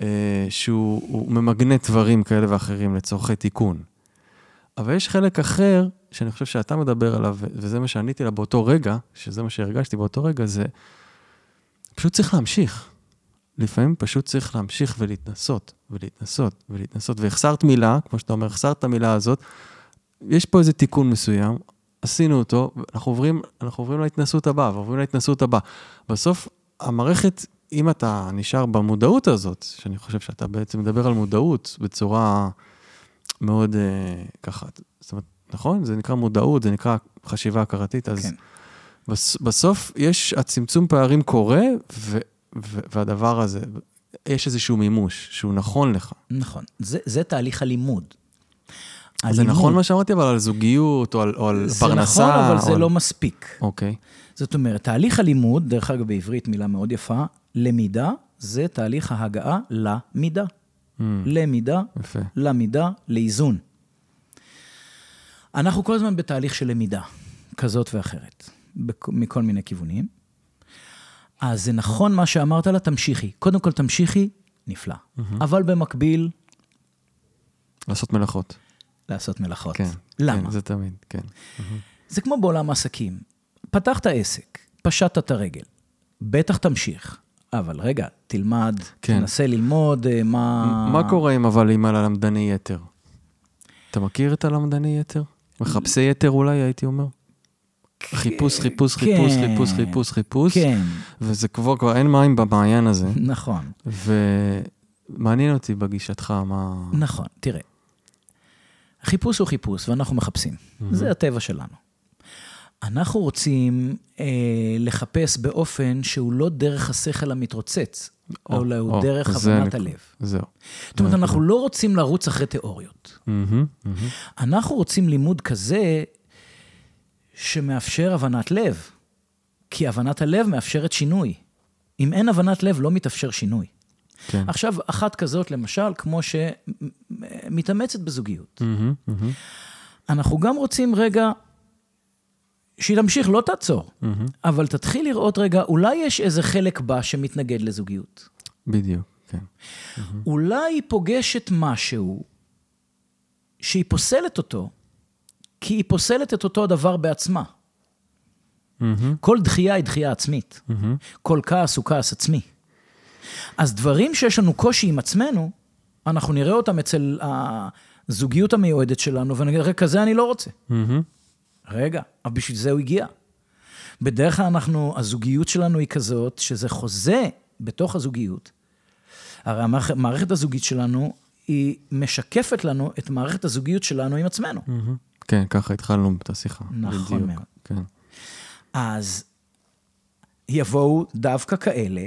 Speaker 2: אה, שהוא הוא ממגנט דברים כאלה ואחרים לצורכי תיקון. אבל יש חלק אחר, שאני חושב שאתה מדבר עליו, וזה מה שעניתי לה באותו רגע, שזה מה שהרגשתי באותו רגע, זה פשוט צריך להמשיך. לפעמים פשוט צריך להמשיך ולהתנסות, ולהתנסות, ולהתנסות. והחסרת מילה, כמו שאתה אומר, החסרת את המילה הזאת, יש פה איזה תיקון מסוים, עשינו אותו, אנחנו עוברים, אנחנו עוברים להתנסות הבאה, ועוברים להתנסות הבאה. בסוף, המערכת אם אתה נשאר במודעות הזאת, שאני חושב שאתה בעצם מדבר על מודעות בצורה מאוד אה, ככה, זאת אומרת, נכון? זה נקרא מודעות, זה נקרא חשיבה הכרתית, אז
Speaker 1: כן.
Speaker 2: בס, בסוף יש, הצמצום פערים קורה, ו, ו, והדבר הזה, יש איזשהו מימוש שהוא נכון לך.
Speaker 1: נכון. זה, זה תהליך הלימוד.
Speaker 2: זה
Speaker 1: הלימוד-
Speaker 2: נכון מה שאמרתי, אבל על זוגיות, או על, או על
Speaker 1: זה
Speaker 2: פרנסה.
Speaker 1: נכון, אבל זה
Speaker 2: על...
Speaker 1: לא מספיק.
Speaker 2: אוקיי.
Speaker 1: זאת אומרת, תהליך הלימוד, דרך אגב, בעברית מילה מאוד יפה, למידה, זה תהליך ההגעה למידה.
Speaker 2: Mm,
Speaker 1: למידה,
Speaker 2: יפה.
Speaker 1: למידה, לאיזון. אנחנו כל הזמן בתהליך של למידה, כזאת ואחרת, בכ- מכל מיני כיוונים. אז זה נכון מה שאמרת לה, תמשיכי. קודם כל תמשיכי, נפלא. אבל במקביל,
Speaker 2: לעשות מלאכות.
Speaker 1: לעשות מלאכות.
Speaker 2: כן.
Speaker 1: למה?
Speaker 2: כן, זה תמיד, כן.
Speaker 1: זה כמו בעולם העסקים. פתחת עסק, פשטת את הרגל, בטח תמשיך. אבל רגע, תלמד,
Speaker 2: כן.
Speaker 1: תנסה ללמוד אה, מה...
Speaker 2: מה קורה עם אבל עם הלמדני יתר? אתה מכיר את הלמדני יתר? מחפשי יתר אולי, הייתי אומר? חיפוש, חיפוש, חיפוש,
Speaker 1: כן.
Speaker 2: חיפוש, חיפוש, חיפוש.
Speaker 1: כן,
Speaker 2: וזה כבר, כבר אין מים במעיין הזה.
Speaker 1: נכון.
Speaker 2: ומעניין אותי בגישתך, מה...
Speaker 1: נכון, תראה. חיפוש הוא חיפוש, ואנחנו מחפשים. זה הטבע שלנו. אנחנו רוצים אה, לחפש באופן שהוא לא דרך השכל המתרוצץ,
Speaker 2: או,
Speaker 1: אלא הוא
Speaker 2: או,
Speaker 1: דרך
Speaker 2: זה
Speaker 1: הבנת
Speaker 2: נק-
Speaker 1: הלב.
Speaker 2: זהו.
Speaker 1: זאת אומרת, אנחנו לא רוצים לרוץ אחרי תיאוריות. אנחנו רוצים לימוד כזה שמאפשר הבנת לב, כי הבנת הלב מאפשרת שינוי. אם אין הבנת לב, לא מתאפשר שינוי.
Speaker 2: כן.
Speaker 1: עכשיו, אחת כזאת, למשל, כמו שמתאמצת בזוגיות. אנחנו גם רוצים רגע שהיא תמשיך, לא תעצור,
Speaker 2: מהמם.
Speaker 1: אבל תתחיל לראות רגע, אולי יש איזה חלק בה שמתנגד לזוגיות.
Speaker 2: בדיוק, כן.
Speaker 1: אולי היא פוגשת משהו שהיא פוסלת אותו, כי היא פוסלת את אותו הדבר בעצמה.
Speaker 2: מהמם,
Speaker 1: כל דחייה היא דחייה עצמית.
Speaker 2: מהמם.
Speaker 1: כל כעס הוא כעס עצמי. אז דברים שיש לנו קושי עם עצמנו, אנחנו נראה אותם אצל הזוגיות המיועדת שלנו, ונגיד, רגע, כזה אני לא רוצה.
Speaker 2: מהמם.
Speaker 1: רגע, אבל בשביל זה הוא הגיע. בדרך כלל אנחנו, הזוגיות שלנו היא כזאת, שזה חוזה בתוך הזוגיות. הרי המערכ- המערכת הזוגית שלנו, היא משקפת לנו את מערכת הזוגיות שלנו עם עצמנו.
Speaker 2: מהמם. כן, ככה התחלנו את השיחה.
Speaker 1: נכון
Speaker 2: בדיוק.
Speaker 1: מאוד.
Speaker 2: כן.
Speaker 1: אז יבואו דווקא כאלה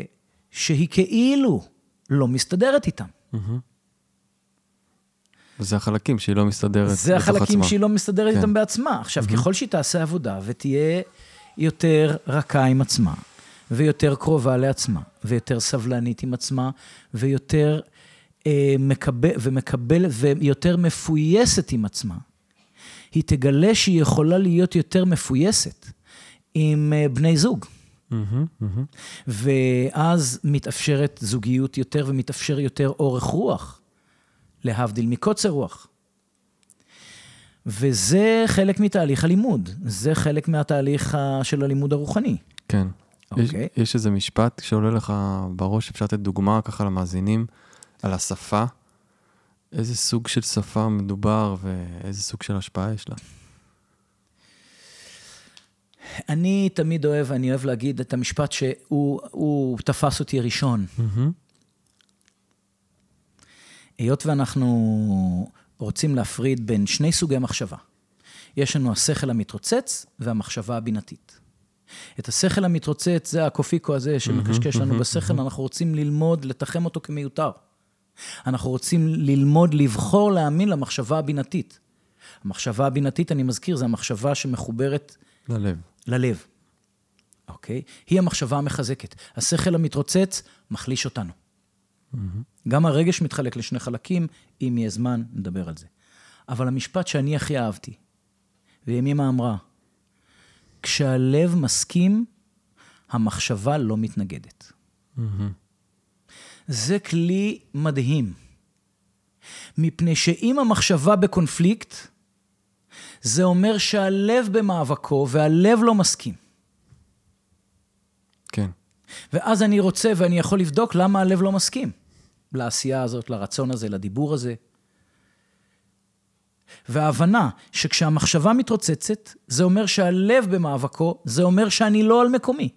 Speaker 1: שהיא כאילו לא מסתדרת איתם.
Speaker 2: וזה החלקים שהיא לא מסתדרת
Speaker 1: זה
Speaker 2: בתוך
Speaker 1: החלקים
Speaker 2: עצמה.
Speaker 1: שהיא לא מסתדרת
Speaker 2: כן.
Speaker 1: איתם בעצמה. עכשיו, ככל שהיא תעשה עבודה ותהיה יותר רכה עם עצמה, ויותר קרובה לעצמה, ויותר סבלנית עם עצמה, ויותר אה, מקבל, ומקבל, ויותר מפויסת עם עצמה, היא תגלה שהיא יכולה להיות יותר מפויסת עם אה, בני זוג.
Speaker 2: מהמם, מהמם.
Speaker 1: ואז מתאפשרת זוגיות יותר ומתאפשר יותר אורך רוח, להבדיל מקוצר רוח. וזה חלק מתהליך הלימוד, זה חלק מהתהליך של הלימוד הרוחני.
Speaker 2: כן. יש,
Speaker 1: אוקיי.
Speaker 2: יש איזה משפט שעולה לך בראש, אפשר לתת דוגמה ככה למאזינים, על השפה. איזה סוג של שפה מדובר ואיזה סוג של השפעה יש לה.
Speaker 1: אני תמיד אוהב, אני אוהב להגיד את המשפט שהוא הוא תפס אותי ראשון.
Speaker 2: מהמם.
Speaker 1: היות ואנחנו רוצים להפריד בין שני סוגי מחשבה. יש לנו השכל המתרוצץ והמחשבה הבינתית. את השכל המתרוצץ, זה הקופיקו הזה שמקשקש לנו בשכל, אנחנו רוצים ללמוד, לתחם אותו כמיותר. אנחנו רוצים ללמוד, לבחור להאמין למחשבה הבינתית. המחשבה הבינתית, אני מזכיר, זו המחשבה שמחוברת
Speaker 2: ללב.
Speaker 1: ללב, אוקיי? היא המחשבה המחזקת. השכל המתרוצץ מחליש אותנו. גם הרגש מתחלק לשני חלקים, אם יהיה זמן, נדבר על זה. אבל המשפט שאני הכי אהבתי, וימימה אמרה, כשהלב מסכים, המחשבה לא מתנגדת. זה כלי מדהים. מפני שאם המחשבה בקונפליקט, זה אומר שהלב במאבקו והלב לא מסכים. ואז אני רוצה ואני יכול לבדוק למה הלב לא מסכים לעשייה הזאת, לרצון הזה, לדיבור הזה. וההבנה שכשהמחשבה מתרוצצת, זה אומר שהלב במאבקו, זה אומר שאני לא על מקומי.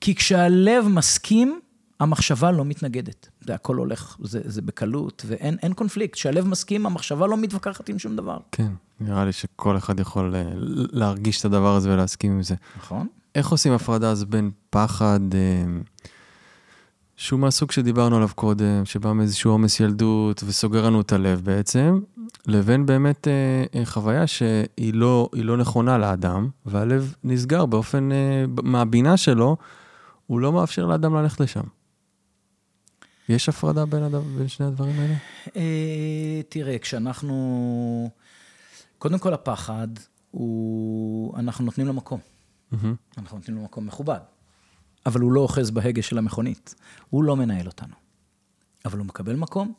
Speaker 1: כי כשהלב מסכים, המחשבה לא מתנגדת. זה הכל הולך, זה, זה בקלות, ואין אין קונפליקט. כשהלב מסכים, המחשבה לא מתווכחת עם שום דבר.
Speaker 2: כן, נראה לי שכל אחד יכול אה, להרגיש את הדבר הזה ולהסכים עם זה.
Speaker 1: נכון?
Speaker 2: איך עושים הפרדה אז בין פחד, אה, שהוא מהסוג שדיברנו עליו קודם, שבא מאיזשהו עומס ילדות וסוגר לנו את הלב בעצם, לבין באמת אה, אה, חוויה שהיא לא, לא נכונה לאדם, והלב נסגר באופן, מהבינה שלו, הוא לא מאפשר לאדם ללכת לשם. יש הפרדה בין, הדבר, בין שני הדברים האלה?
Speaker 1: אה, תראה, כשאנחנו... קודם כל, הפחד הוא... אנחנו נותנים לו מקום.
Speaker 2: Mm-hmm.
Speaker 1: אנחנו נותנים לו מקום מכובד. אבל הוא לא אוחז בהגה של המכונית. הוא לא מנהל אותנו. אבל הוא מקבל מקום,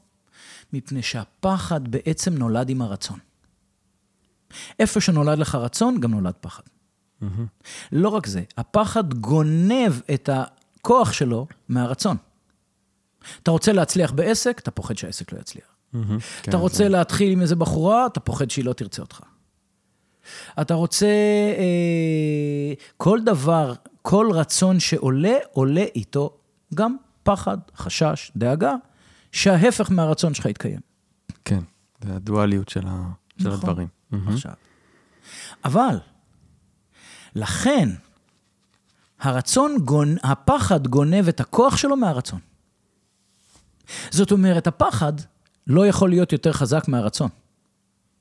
Speaker 1: מפני שהפחד בעצם נולד עם הרצון. איפה שנולד לך רצון, גם נולד פחד.
Speaker 2: Mm-hmm.
Speaker 1: לא רק זה, הפחד גונב את הכוח שלו מהרצון. אתה רוצה להצליח בעסק, אתה פוחד שהעסק לא יצליח.
Speaker 2: Mm-hmm.
Speaker 1: אתה רוצה להתחיל עם איזה בחורה, אתה פוחד שהיא לא תרצה אותך. אתה רוצה... אה, כל דבר, כל רצון שעולה, עולה איתו גם פחד, חשש, דאגה, שההפך מהרצון שלך יתקיים.
Speaker 2: כן, זה הדואליות של, ה... של
Speaker 1: נכון.
Speaker 2: הדברים.
Speaker 1: עכשיו. אבל, לכן, הרצון, גונ... הפחד גונב את הכוח שלו מהרצון. זאת אומרת, הפחד לא יכול להיות יותר חזק מהרצון.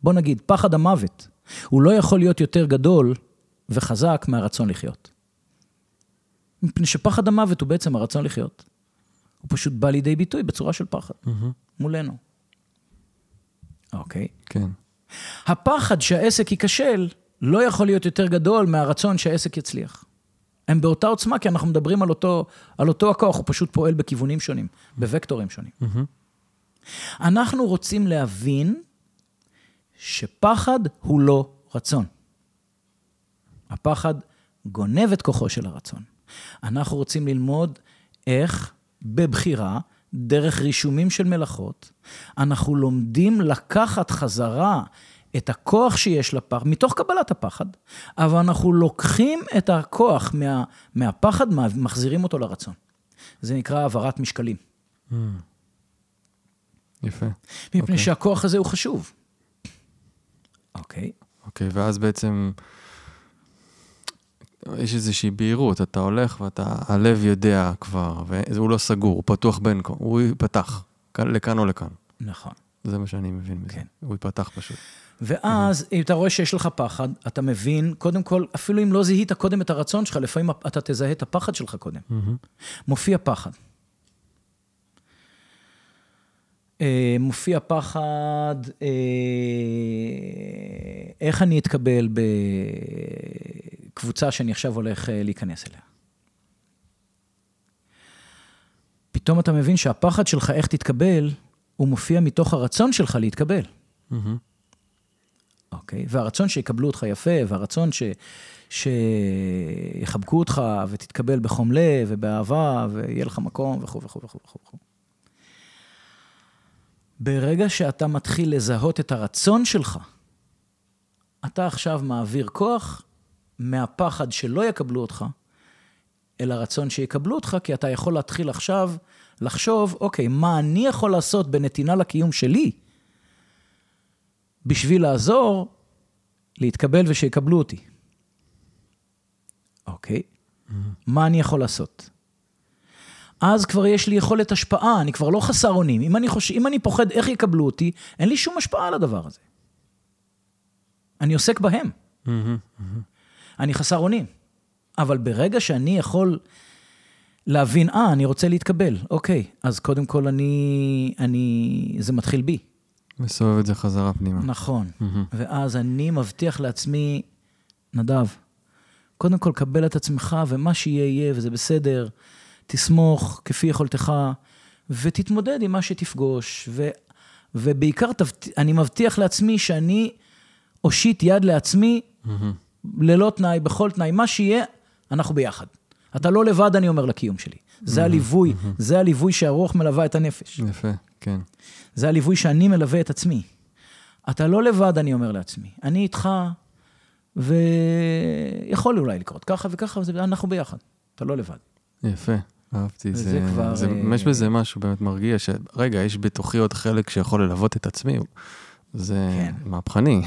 Speaker 1: בוא נגיד, פחד המוות, הוא לא יכול להיות יותר גדול וחזק מהרצון לחיות. מפני שפחד המוות הוא בעצם הרצון לחיות. הוא פשוט בא לידי ביטוי בצורה של פחד,
Speaker 2: מהמם.
Speaker 1: מולנו. אוקיי.
Speaker 2: כן,
Speaker 1: הפחד שהעסק ייכשל לא יכול להיות יותר גדול מהרצון שהעסק יצליח. הם באותה עוצמה, כי אנחנו מדברים על אותו, על אותו הכוח, הוא פשוט פועל בכיוונים שונים, בוקטורים שונים.
Speaker 2: מהמם.
Speaker 1: אנחנו רוצים להבין שפחד הוא לא רצון. הפחד גונב את כוחו של הרצון. אנחנו רוצים ללמוד איך בבחירה, דרך רישומים של מלאכות, אנחנו לומדים לקחת חזרה את הכוח שיש לפחד, מתוך קבלת הפחד, אבל אנחנו לוקחים את הכוח מה, מהפחד, מחזירים אותו לרצון. זה נקרא העברת משקלים.
Speaker 2: Mm. יפה.
Speaker 1: מפני
Speaker 2: אוקיי.
Speaker 1: שהכוח הזה הוא חשוב. אוקיי.
Speaker 2: אוקיי, ואז בעצם יש איזושהי בהירות, אתה הולך ואתה, הלב יודע כבר, והוא לא סגור, הוא פתוח בין כה, הוא ייפתח, כאן- לכאן או לכאן.
Speaker 1: נכון.
Speaker 2: זה מה שאני מבין מזה.
Speaker 1: כן.
Speaker 2: הוא ייפתח פשוט.
Speaker 1: ואז, אם אתה רואה שיש לך פחד, אתה מבין, קודם כל, אפילו אם לא זיהית קודם את הרצון שלך, לפעמים אתה תזהה את הפחד שלך קודם.
Speaker 2: מהמם.
Speaker 1: מופיע פחד. אה, מופיע פחד, אה, איך אני אתקבל בקבוצה שאני עכשיו הולך אה, להיכנס אליה. פתאום אתה מבין שהפחד שלך, איך תתקבל, הוא מופיע מתוך הרצון שלך להתקבל.
Speaker 2: מהמם.
Speaker 1: אוקיי? והרצון שיקבלו אותך יפה, והרצון ש... שיחבקו אותך ותתקבל בחום לב ובאהבה ויהיה לך מקום וכו' וכו' וכו' וכו'. ברגע שאתה מתחיל לזהות את הרצון שלך, אתה עכשיו מעביר כוח מהפחד שלא יקבלו אותך, אל הרצון שיקבלו אותך, כי אתה יכול להתחיל עכשיו לחשוב, אוקיי, מה אני יכול לעשות בנתינה לקיום שלי, בשביל לעזור להתקבל ושיקבלו אותי. אוקיי? מה אני יכול לעשות? אז כבר יש לי יכולת השפעה, אני כבר לא חסר אונים. אם אני, חוש... אם אני פוחד איך יקבלו אותי, אין לי שום השפעה על הדבר הזה. אני עוסק בהם. אני חסר אונים. אבל ברגע שאני יכול להבין, אה, אני רוצה להתקבל, אוקיי, אז קודם כל אני, אני, זה מתחיל בי.
Speaker 2: מסובב את זה חזרה פנימה.
Speaker 1: נכון. ואז אני מבטיח לעצמי, נדב, קודם כל קבל את עצמך, ומה שיהיה יהיה, וזה בסדר. תסמוך כפי יכולתך, ותתמודד עם מה שתפגוש. ו, ובעיקר, תבט... אני מבטיח לעצמי שאני אושיט יד לעצמי
Speaker 2: מהמם.
Speaker 1: ללא תנאי, בכל תנאי. מה שיהיה, אנחנו ביחד. אתה לא לבד, אני אומר לקיום שלי. זה הליווי, זה הליווי שהרוח מלווה את הנפש.
Speaker 2: יפה, כן.
Speaker 1: זה הליווי שאני מלווה את עצמי. אתה לא לבד, אני אומר לעצמי. אני איתך, ויכול אולי לקרות ככה וככה, אנחנו ביחד. אתה לא לבד.
Speaker 2: יפה, אהבתי.
Speaker 1: וזה
Speaker 2: זה,
Speaker 1: כבר,
Speaker 2: זה,
Speaker 1: אה,
Speaker 2: יש בזה משהו באמת מרגיע, שרגע, יש בתוכי עוד חלק שיכול ללוות את עצמי. זה
Speaker 1: כן.
Speaker 2: מהפכני.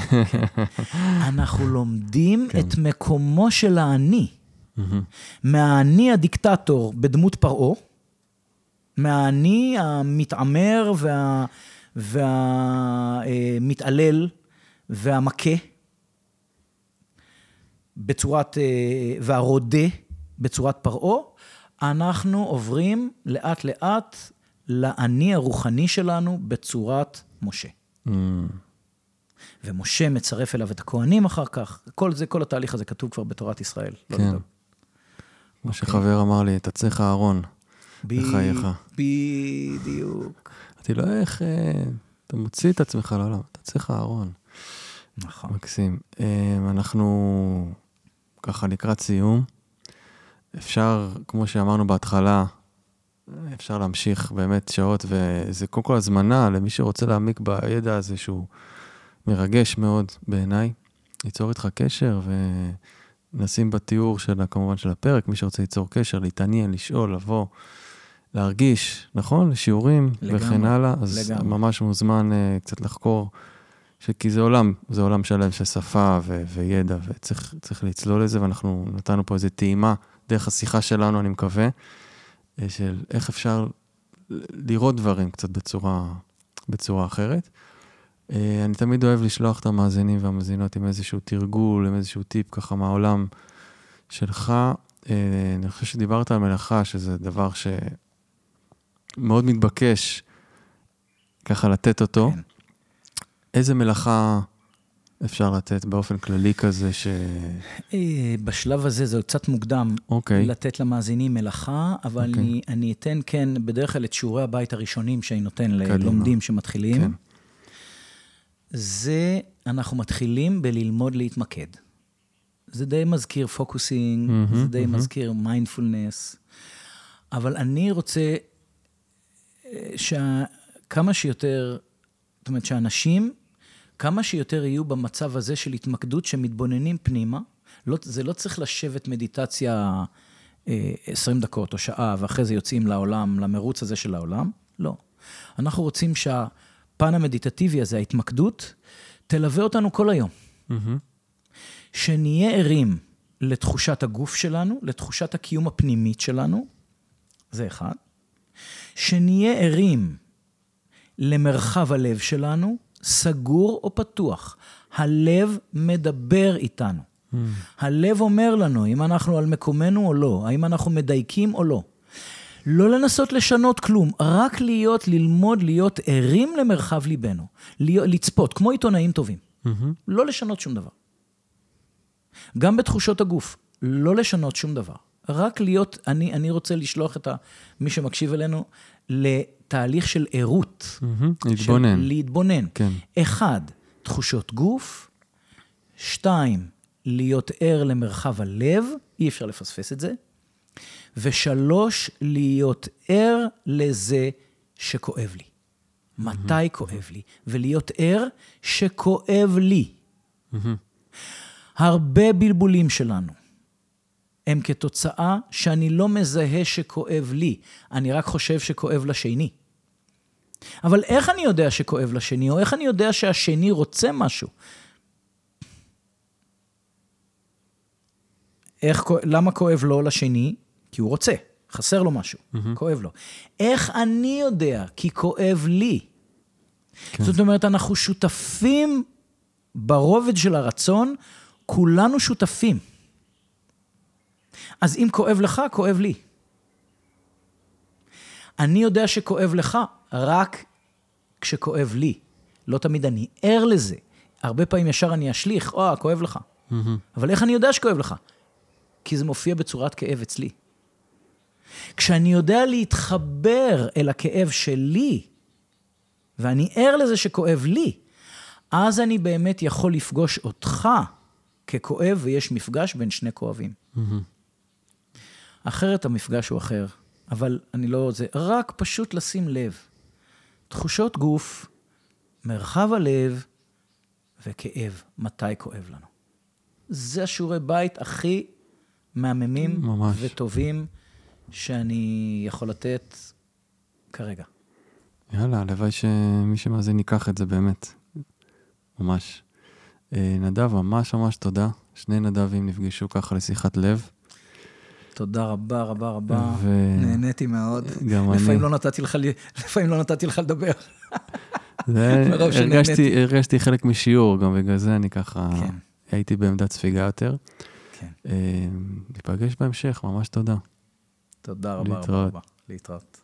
Speaker 2: <laughs>
Speaker 1: אנחנו לומדים
Speaker 2: כן.
Speaker 1: את מקומו של האני. מהאני הדיקטטור בדמות פרעה, מהאני המתעמר וה, והמתעלל והמכה, בצורת, אה, והרודה בצורת פרעה, אנחנו עוברים לאט לאט לאני הרוחני שלנו בצורת משה.
Speaker 2: אמ,
Speaker 1: ומשה מצרף אליו את הכהנים אחר כך. כל זה, כל התהליך הזה כתוב כבר בתורת ישראל. לא
Speaker 2: כן.
Speaker 1: לדאוג.
Speaker 2: כמו שחבר אמר לי, אתה צריך אהרון. בחייך.
Speaker 1: בדיוק.
Speaker 2: אמרתי לו, איך אה, אתה מוציא את עצמך לעולם? אתה צריך אהרון.
Speaker 1: נכון.
Speaker 2: מקסים. אמ, אנחנו ככה לקראת סיום. אפשר, כמו שאמרנו בהתחלה, אפשר להמשיך באמת שעות, וזה קודם כל הזמנה למי שרוצה להעמיק בידע הזה, שהוא מרגש מאוד בעיניי, ליצור איתך קשר, ונשים בתיאור של, כמובן של הפרק, מי שרוצה ליצור קשר, להתעניין, לשאול, לבוא, להרגיש, נכון? לשיעורים
Speaker 1: לגמרי,
Speaker 2: וכן הלאה, אז
Speaker 1: לגמרי.
Speaker 2: ממש מוזמן uh, קצת לחקור. שכי זה עולם, זה עולם שלם של שפה ו- וידע, וצריך צריך לצלול לזה, ואנחנו נתנו פה איזו טעימה דרך השיחה שלנו, אני מקווה, אה, של איך אפשר לראות דברים קצת בצורה, בצורה אחרת. אה, אני תמיד אוהב לשלוח את המאזינים והמאזינות עם איזשהו תרגול, עם איזשהו טיפ ככה מהעולם שלך. אה, אני חושב שדיברת על מלאכה, שזה דבר שמאוד מתבקש ככה לתת אותו.
Speaker 1: כן.
Speaker 2: איזה מלאכה אפשר לתת באופן כללי כזה ש...
Speaker 1: אה, בשלב הזה זה קצת מוקדם
Speaker 2: אוקיי,
Speaker 1: לתת למאזינים מלאכה, אבל
Speaker 2: אוקיי.
Speaker 1: אני, אני אתן כן, בדרך כלל את שיעורי הבית הראשונים שאני נותן. ללומדים שמתחילים.
Speaker 2: כן.
Speaker 1: זה, אנחנו מתחילים בללמוד להתמקד. זה די מזכיר focusing,
Speaker 2: מהמם,
Speaker 1: זה די
Speaker 2: מהמם.
Speaker 1: מזכיר מיינדפולנס, אבל אני רוצה אה, שכמה שיותר, זאת אומרת שאנשים, כמה שיותר יהיו במצב הזה של התמקדות שמתבוננים פנימה, לא, זה לא צריך לשבת מדיטציה אה, 20 דקות או שעה, ואחרי זה יוצאים לעולם, למרוץ הזה של העולם, לא. אנחנו רוצים שהפן המדיטטיבי הזה, ההתמקדות, תלווה אותנו כל היום.
Speaker 2: מהמם.
Speaker 1: שנהיה ערים לתחושת הגוף שלנו, לתחושת הקיום הפנימית שלנו, זה אחד. שנהיה ערים למרחב הלב שלנו, סגור או פתוח. הלב מדבר איתנו. הלב אומר לנו אם אנחנו על מקומנו או לא, האם אנחנו מדייקים או לא. לא לנסות לשנות כלום, רק להיות, ללמוד להיות ערים למרחב ליבנו. להיות, לצפות, כמו עיתונאים טובים.
Speaker 2: מהמם.
Speaker 1: לא לשנות שום דבר. גם בתחושות הגוף, לא לשנות שום דבר. רק להיות, אני, אני רוצה לשלוח את מי שמקשיב אלינו לתהליך של ערות.
Speaker 2: להתבונן.
Speaker 1: של להתבונן.
Speaker 2: כן.
Speaker 1: אחד, תחושות גוף. שתיים, להיות ער למרחב הלב, אי אפשר לפספס את זה. ושלוש, להיות ער לזה שכואב לי. מתי כואב לי? ולהיות ער שכואב לי.
Speaker 2: מהמם.
Speaker 1: הרבה בלבולים שלנו הם כתוצאה שאני לא מזהה שכואב לי, אני רק חושב שכואב לשני. אבל איך אני יודע שכואב לשני, או איך אני יודע שהשני רוצה משהו? איך, למה כואב לו לשני? כי הוא רוצה, חסר לו משהו, כואב לו. איך אני יודע? כי כואב לי.
Speaker 2: כן.
Speaker 1: זאת אומרת, אנחנו שותפים ברובד של הרצון, כולנו שותפים. אז אם כואב לך, כואב לי. אני יודע שכואב לך רק כשכואב לי. לא תמיד אני ער לזה. הרבה פעמים ישר אני אשליך, או, כואב לך.
Speaker 2: מהמם.
Speaker 1: אבל איך אני יודע שכואב לך? כי זה מופיע בצורת כאב אצלי. כשאני יודע להתחבר אל הכאב שלי, ואני ער לזה שכואב לי, אז אני באמת יכול לפגוש אותך ככואב, ויש מפגש בין שני כואבים.
Speaker 2: מהמם.
Speaker 1: אחרת המפגש הוא אחר, אבל אני לא... זה רק פשוט לשים לב. תחושות גוף, מרחב הלב וכאב, מתי כואב לנו. זה השיעורי בית הכי מהממים
Speaker 2: ממש.
Speaker 1: וטובים שאני יכול לתת כרגע.
Speaker 2: יאללה, הלוואי שמי שמאזין ייקח את זה באמת. ממש. אה, נדב, ממש ממש תודה. שני נדבים נפגשו ככה לשיחת לב.
Speaker 1: תודה רבה, רבה, רבה.
Speaker 2: ו-
Speaker 1: נהניתי מאוד.
Speaker 2: גם אני.
Speaker 1: לפעמים לא נתתי לך, לפעמים לא נתתי לך לדבר.
Speaker 2: זה-. <laughs> הרגשתי, הרגשתי חלק משיעור, גם בגלל זה אני ככה
Speaker 1: כן,
Speaker 2: הייתי בעמדת ספיגה יותר.
Speaker 1: כן.
Speaker 2: אה, ניפגש בהמשך, ממש תודה.
Speaker 1: תודה רבה, רבה,
Speaker 2: להתראות.
Speaker 1: רבה. להתראות.